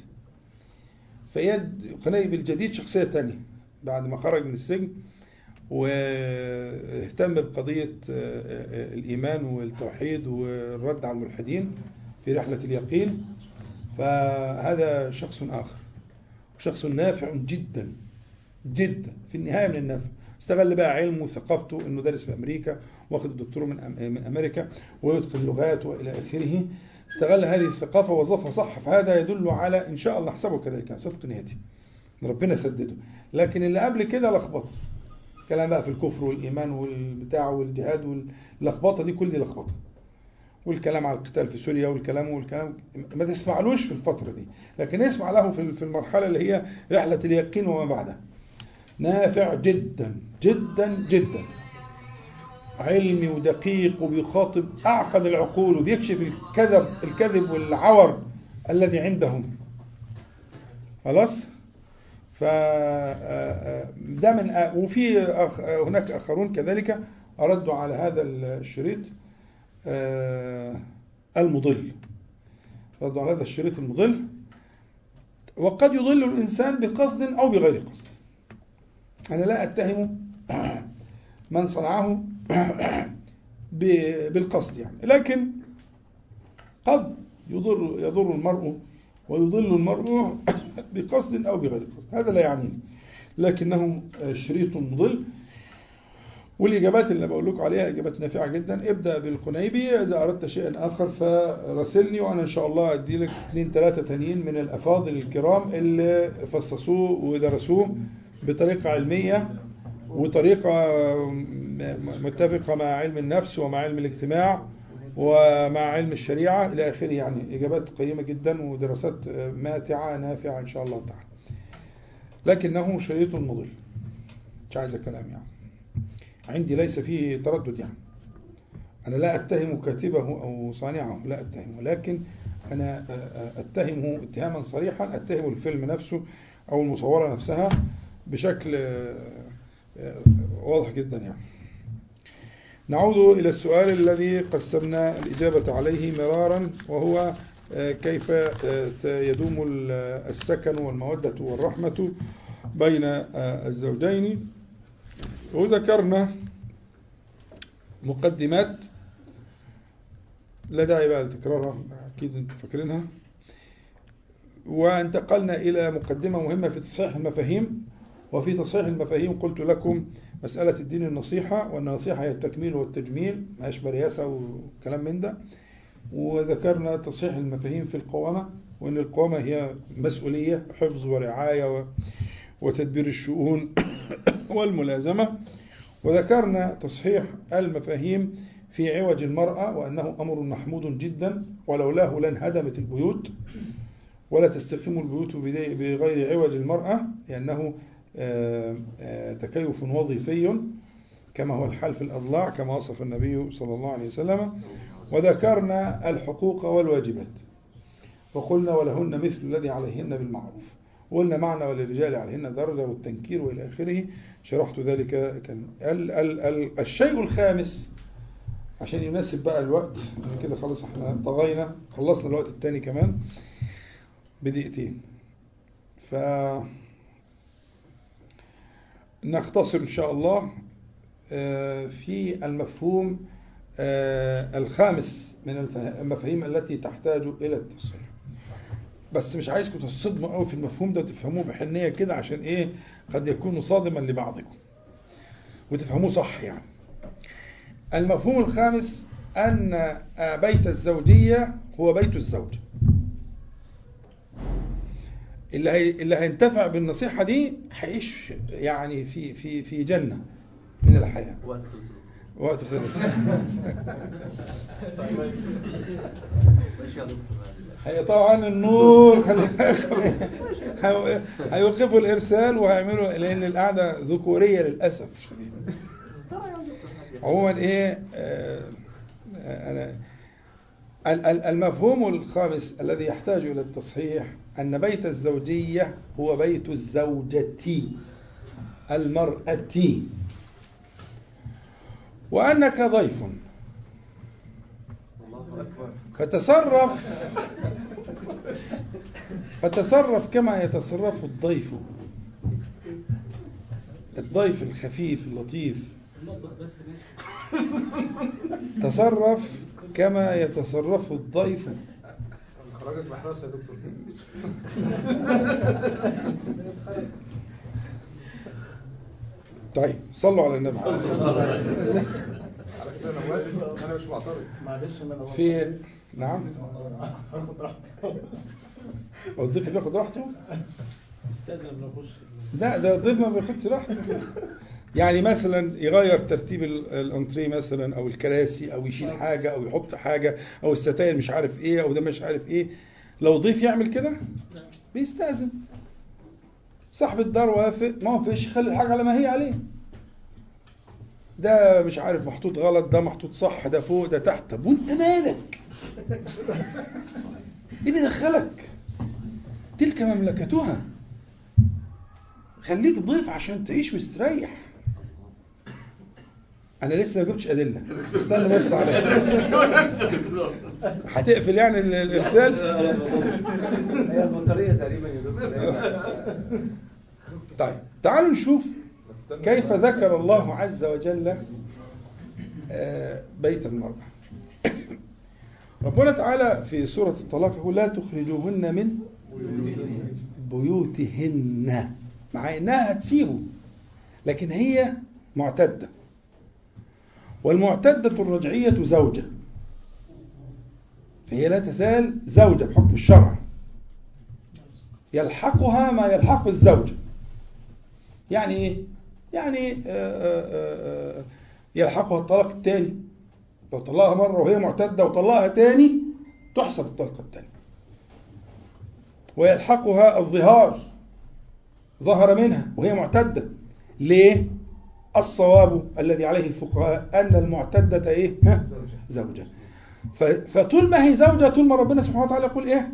فإياد قنيبي الجديد شخصية تانية بعد ما خرج من السجن واهتم بقضية الإيمان والتوحيد والرد على الملحدين في رحلة اليقين. فهذا شخص آخر شخص نافع جدا. جدا. في النهاية من النفع استغل بقى علمه وثقافته إنه دارس في أمريكا واخد الدكتوراه من من أمريكا ويتقن لغات وإلى آخره. استغل هذه الثقافة ووظفها صح فهذا يدل على إن شاء الله حسبه كذلك صدق نيته. ربنا سدده لكن اللي قبل كده لخبطة. كلام بقى في الكفر والإيمان والبتاع والجهاد واللخبطه دي كل دي لخبطة. والكلام على القتال في سوريا والكلام والكلام ما تسمعلوش في الفترة دي. لكن اسمع له في المرحلة اللي هي رحلة اليقين وما بعدها. نافع جدا جدا جدا. علمي ودقيق وبيخاطب أعقد العقول وبيكشف الكذب الكذب والعور الذي عندهم. خلاص؟ ف ده من وفي أخ- هناك آخرون كذلك ردوا على هذا الشريط آه، المضل. ردوا على هذا الشريط المضل. وقد يضل الإنسان بقصد أو بغير قصد. أنا لا أتهم من صنعه بالقصد يعني. لكن قد يضر يضر المرء ويضل المرء بقصد أو بغير قصد. هذا لا يعنيني. لكنه شريط مضل. والإجابات اللي بقول لكم عليها إجابات نافعة جدا. ابدأ بالقنيبي. إذا أردت شيئا آخر فراسلني وأنا إن شاء الله أدي لك اثنين ثلاثة تانيين من الأفاضل الكرام اللي فصصوه ودرسوه. بطريقة علمية وطريقة م- متفقة مع علم النفس ومع علم الاجتماع ومع علم الشريعة إلى آخره. يعني إجابات قيمة جدا ودراسات ماتعة نافعة إن شاء الله تعالى. لكنه شريط مضل. مش عايز كلام يعني. عندي ليس فيه تردد يعني. أنا لا أتهم كاتبه أو صانعه لا أتهمه لكن أنا أتهمه اتهاما صريحا أتهم الفيلم نفسه أو المصورة نفسها بشكل واضح جدا يعني. نعود إلى السؤال الذي قسمنا الإجابة عليه مرارا وهو كيف يدوم السكن والمودة والرحمة بين الزوجين. وذكرنا مقدمات لا داعي بقى لتكرارها أكيد أنتم فاكرينها. وانتقلنا إلى مقدمة مهمة في تصحيح المفاهيم. وفي تصحيح المفاهيم قلت لكم مسألة الدين النصيحة وأن النصيحة هي التكميل والتجميل ما يشبه رياسة وكلام من ده. وذكرنا تصحيح المفاهيم في القوامة وأن القوامة هي مسؤولية حفظ ورعاية وتدبير الشؤون [coughs] والملازمة. وذكرنا تصحيح المفاهيم في عوج المرأة وأنه أمر محمود جدا ولولاه لانهدمت البيوت ولا تستقيم البيوت بغير عوج المرأة لأنه تكيف وظيفي كما هو الحال في الأضلاع كما وصف النبي صلى الله عليه وسلم وذكرنا الحقوق والواجبات. وقلنا ولهن مثل الذي عليهن بالمعروف. وقلنا معنى وللرجال عليهن درجة والتنكير وإلى آخره. شرحت ذلك كان ال ال ال الشيء الخامس عشان يناسب بقى الوقت. كده خلاص إحنا طغينا. خلصنا الوقت الثاني كمان بدقيقتين. ف نختصر إن شاء الله آه، في المفهوم آه، الخامس من المفاهيم التي تحتاج إلى التصحيح. بس مش عايزكم تصدموا قوي في المفهوم ده وتفهموه بحنية كده عشان إيه قد يكون صادما لبعضكم. وتفهموه صح يعني. المفهوم الخامس أن آه، بيت الزوجية هو بيت الزوج. اللي هي اللي هينتفع بالنصيحة دي هيعيش يعني في في في جنة من الحياة. وقت خلص وقت خلص هي طبعا النور خلي بالكم هي- هيوقفوا الإرسال وهيعملوا لأن القعدة ذكورية للأسف. عموما إيه آه، آه، أنا ال- ال- المفهوم الخامس الذي يحتاج إلى التصحيح أن بيت الزوجية هو بيت الزوجة المرأة. وأنك ضيف. فتصرف فتصرف كما يتصرف الضيف. الضيف الخفيف اللطيف. تصرف كما يتصرف الضيف. خرجت محرسه يا دكتور. طيب صلوا على النبي. على كده أنا موافق. أنا مش معترض. معلش ما أنا في نعم. هاخد راحتي. هو الضيف بياخد راحته؟ استأذن اخش لا ده الضيف ما بياخدش راحته. يعني مثلا يغير ترتيب ال- الانتريه مثلا أو الكراسي أو يشيل حاجة أو يحط حاجة أو الستاير مش عارف إيه أو ده مش عارف إيه. لو ضيف يعمل كده؟ بيستأذن. صاحب الدار وافق. ما وافقش خلي الحاجة على ما هي عليه. ده مش عارف محطوط غلط ده محطوط صح ده فوق ده تحت. طب وأنت مالك؟ [laughs] إيه اللي دخلك؟ تلك مملكتها. خليك ضيف عشان تعيش مستريح. أنا لسه ما جبتش أدلة. [laughs] استنى بس عليا هتقفل يعني ال- الإرسال؟ هي البطارية تقريبا يا دكتور. طيب تعالوا نشوف كيف ذكر الله عز وجل آه، بيت المرأة. [coughs] ربنا تعالى في سورة الطلاق يقول لا تخرجوهن من بيوتهن. مع إنها هتسيبه لكن هي معتدة. والمعتدة الرجعية زوجة. فهي لا تزال زوجة بحكم الشرع. يلحقها ما يلحق الزوجة يعني إيه؟ يعني آه، آه، آه، يلحقها الطلاق الثاني لو طلقها مرة وهي معتدة وطلقها تاني تحسب الطلقة الثانية ويلحقها الظهار ظهر منها وهي معتدة. ليه؟ الصواب الذي عليه الفقهاء أن المعتدة إيه؟ ها؟ زوجة فطول ما هي زوجة طول ما ربنا سبحانه وتعالى يقول إيه؟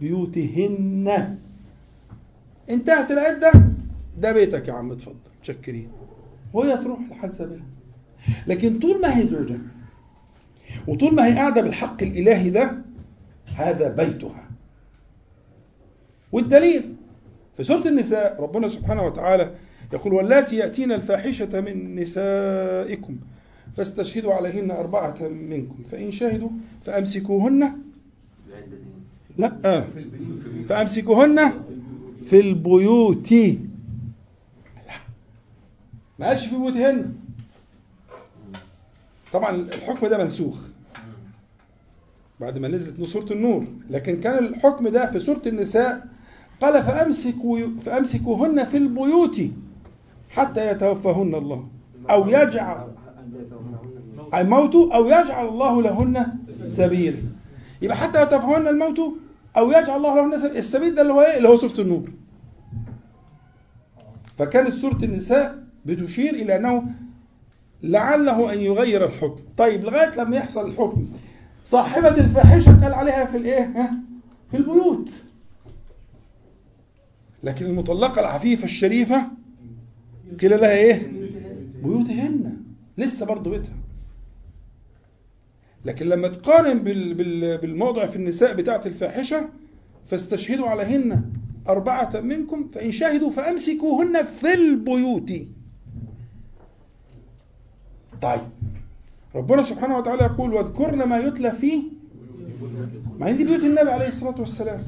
بيوتهن انتهت العدة ده بيتك يا عم اتفضل متشكرين وهي تروح لحال سبيلها لكن طول ما هي زوجة وطول ما هي قاعدة بالحق الإلهي ده هذا بيتها والدليل في سورة النساء ربنا سبحانه وتعالى يقول واللاتي يأتين الفاحشة من نسائكم فاستشهدوا عليهن أربعة منكم. فإن شهدوا فأمسكوهن. لا فأمسكوهن في البيوت. لا ما قالش في بيوتهن. طبعا الحكم ده منسوخ. بعد ما نزلت سورة النور. لكن كان الحكم ده في سورة النساء. قال فأمسكوا فأمسكوهن في البيوت. حتى يتوفاهن الله. أو يجعل الموت أو يجعل الله لهن سبيلا يبقى حتى يتوفاهن الموت أو يجعل الله لهن سبيلا السبيل ده اللي هو إيه؟ اللي هو سورة النور. فكانت سورة النساء بتشير إلى أنه لعله أن يغير الحكم. طيب لغاية لما يحصل الحكم صاحبة الفاحشة قال عليها في الإيه؟ ها؟ في البيوت. لكن المطلقة العفيفة الشريفة قيل لها إيه؟ بيوتهن لسه برضه بيتها. لكن لما تقارن بال- بال- بالموضع في النساء بتاعة الفاحشة فاستشهدوا عليهن أربعة منكم فإن شهدوا فأمسكوهن في البيوت. طيب. ربنا سبحانه وتعالى يقول واذكرن ما يتلى فيه ما هي دي بيوت النبي عليه الصلاة والسلام.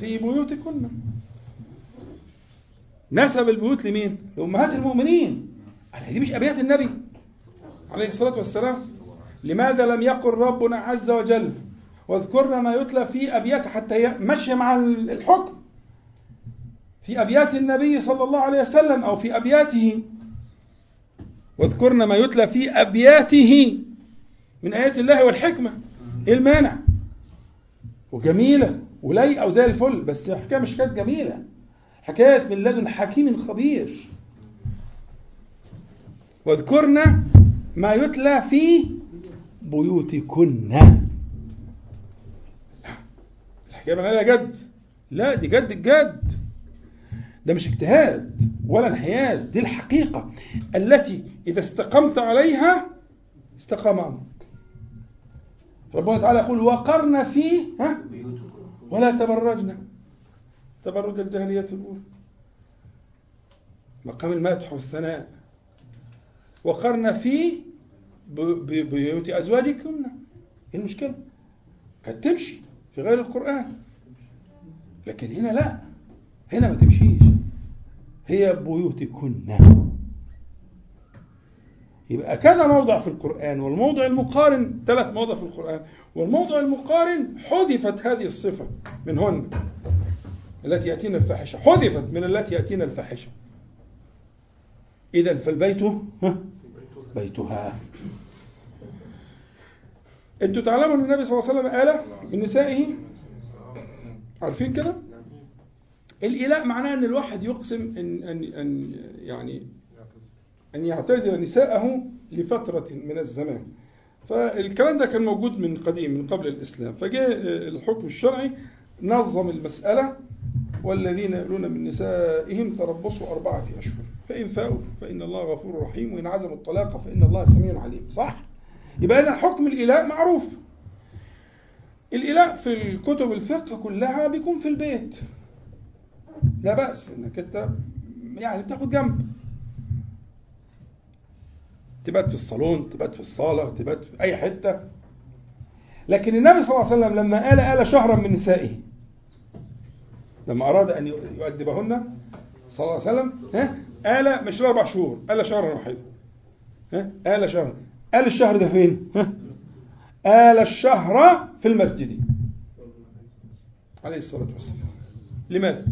في بيوتكن. نسب البيوت لمين؟ لأمهات المؤمنين. قال دي مش أبيات النبي. عليه الصلاة والسلام. لماذا لم يقل ربنا عز وجل؟ واذكرن ما يتلى في أبيات حتى هي ماشية مع الحكم. في أبيات النبي صلى الله عليه وسلم أو في أبياته. واذكرن ما يتلى في أبياته. من آيات الله والحكمة. إيه المانع؟ وجميلة. ولايقة وزي الفل. بس الحكاية مش كانت جميلة. حكاية من لدن حكيم خبير. واذكرن ما يتلى في بيوتكن. الحكاية بنقولها جد. لا دي جد الجد ده مش اجتهاد ولا انحياز دي الحقيقة التي إذا استقمت عليها استقام أمرك. ربنا تعالى يقول وقرن فيه ها؟ ولا تبرجنا تبرج الجاهلية الأولى. مقام المدح والثناء. وقرن في بيوت أزواجكن. إيه المشكلة؟ كانت تمشي في غير القرآن. لكن هنا لا. هنا ما تمشيش. هي بيوتكن. يبقى كذا موضع في القرآن. والموضع المقارن ثلاث مواضع في القرآن. والموضع المقارن حذفت هذه الصفة منهن التي يأتينا الفاحشة. حذفت من التي يأتينا الفاحشة. إذا فالبيت ها، بيتها. أنتوا تعلموا إن النبي صلى الله عليه وسلم آلة من نسائه عارفين كده؟ الإلاء معناه إن الواحد يقسم ان ان إن يعني أن يعتزل نساءه لفترة من الزمان. فالكلام ده كان موجود من قديم من قبل الإسلام. فجاء الحكم الشرعي نظم المسألة والذين يألون من نسائهم تربصوا أربعة أشهر. فإن فاءوا فإن الله غفور رحيم وإن عزموا الطلاق فإن الله سميع عليم. صح؟ يبقى إذا حكم الإلاء معروف. الإلاء في الكتب الفقه كلها بيكون في البيت. لا بأس إنك أنت يعني تاخد جنب. تبات في الصالون تبات في الصالة تبات في أي حتة. لكن النبي صلى الله عليه وسلم لما قال قال شهرا من نسائه لما أراد أن يؤدبهن صلى الله عليه وسلم ها قال مش أربع شهور قال شهرا واحدا ها قال شهرا قال الشهر ده فين؟ ها قال الشهر في المسجد عليه الصلاة والسلام لماذا؟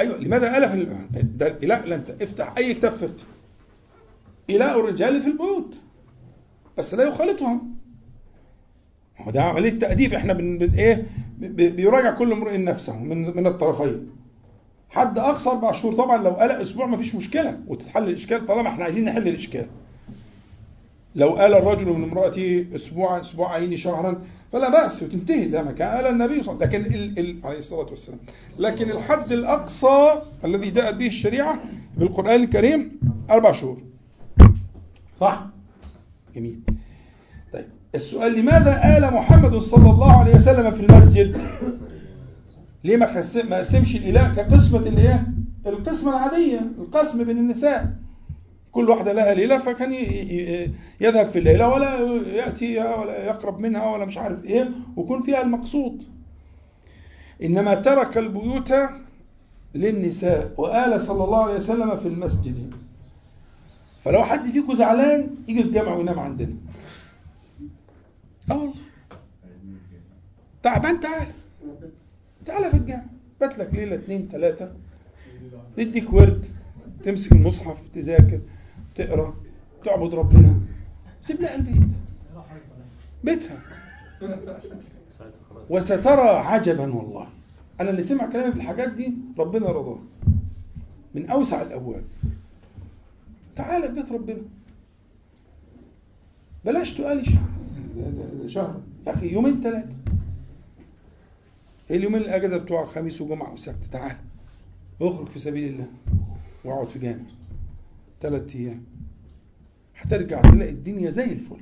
أيوه لماذا ال- ده لا لا أنت افتح أي كتاب فقه إلاء الرجال في البيوت بس لا يخالطهم هو ده عملية تأديب إحنا بن, بن إيه؟ بيراجع كل امرئ نفسه من من الطرفين. حد اقصى أربع شهور طبعا لو قال أسبوع ما فيش مشكلة. وتتحل الإشكال طالما إحنا عايزين نحل الإشكال. لو قال الرجل من امرأته اسبوعا أسبوعين شهرا فلا بأس وتنتهي زي ما كان قال النبي صلى الله عليه وسلم. لكن ال... ال... عليه الصلاة والسلام. لكن الحد الأقصى الذي جاءت به الشريعة بالقرآن الكريم أربع شهور. صح؟ جميل. السؤال لماذا قال محمد صلى الله عليه وسلم في المسجد؟ ليه ما. ما قسمش الإله كقسمة اللي هي القسمة العادية القسم بين النساء؟ كل واحدة لها ليلة فكان يذهب في الليلة ولا يأتيها ولا يقرب منها ولا مش عارف إيه ويكون فيها المقصود. إنما ترك البيوت للنساء وآل صلى الله عليه وسلم في المسجد. فلو حد فيكم زعلان يجي الجامع وينام عندنا. آه والله. تعبان تعال. تعال في الجامع بات لك ليلة اتنين تلاتة. نديك ورد. تمسك المصحف تذاكر تقرأ تعبد ربنا. سيب لها البيت بيتها. وسترى عجبا والله. أنا اللي سمع كلامي في الحاجات دي ربنا رضاه. من أوسع الأبواب. تعال بيت ربنا. بلاش تقالي شهر. يا أخي يومين ثلاثة. اليومين الأجازة بتوع خميس وجمعة وسبت. تعال اخرج في سبيل الله واقعد في جامع ثلاث أيام. هترجع تلاقي الدنيا زي الفل.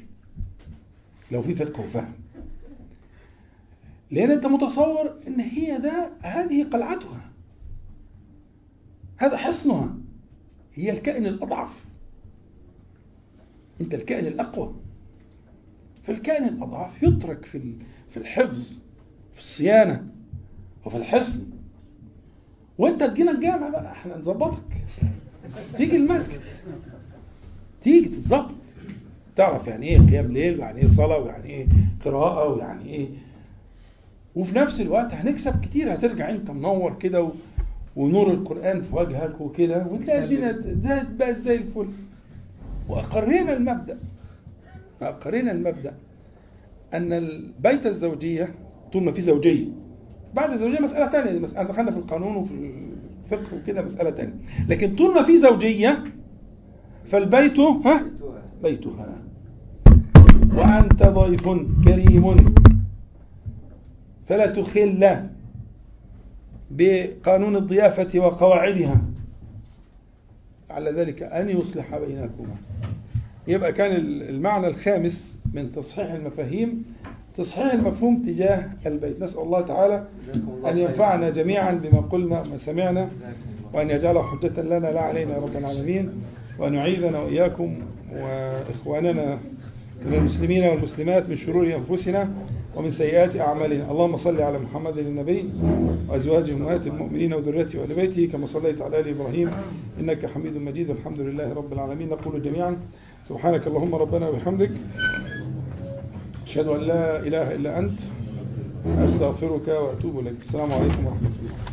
لو في فقه وفهم. لأن أنت متصور إن هي ده هذه قلعتها. هذا حصنها. هي الكائن الأضعف. أنت الكائن الأقوى. فالكائن الأضعف يترك في في الحفظ في الصيانة وفي الحصن وأنت تجينا الجامع بقى إحنا نظبطك. تيجي المسجد. تيجي تتظبط. تعرف يعني إيه قيام ليل ويعني إيه صلاة ويعني إيه قراءة ويعني إيه. وفي نفس الوقت هنكسب كتير هترجع انت منور كده و... ونور القرآن في وجهك وكده وتلاقي الدنيا بقى زي الفل. واقرينا المبدأ. اقرينا المبدأ أن البيت الزوجية طول ما في زوجية بعد الزوجية مسألة ثانية مسألة دخلنا في القانون وفي الفقه وكده مسألة ثانية لكن طول ما في زوجية فالبيت ها؟ بيتها. وأنت ضيف كريم. فلا تخل بقانون الضيافة وقواعدها. على ذلك أن يصلح بينكما. يبقى كان المعنى الخامس من تصحيح المفاهيم تصحيح المفهوم تجاه البيت. نسأل الله تعالى أن ينفعنا جميعا بما قلنا وما سمعنا وأن يجعله حجة لنا لا علينا يا رب العالمين وأن يعيذنا وإياكم وإخواننا من المسلمين والمسلمات من شرور أنفسنا ومن سيئات أعمالنا. اللهم صل على محمد النبي وأزواجه أمهات المؤمنين وذريته وآل بيته كما صليت على آل إبراهيم إنك حميد مجيد. والحمد لله رب العالمين. نقول جميعا سبحانك اللهم ربنا وبحمدك. أشهد أن لا إله إلا أنت. أستغفرك وأتوب إليك. السلام عليكم ورحمة الله.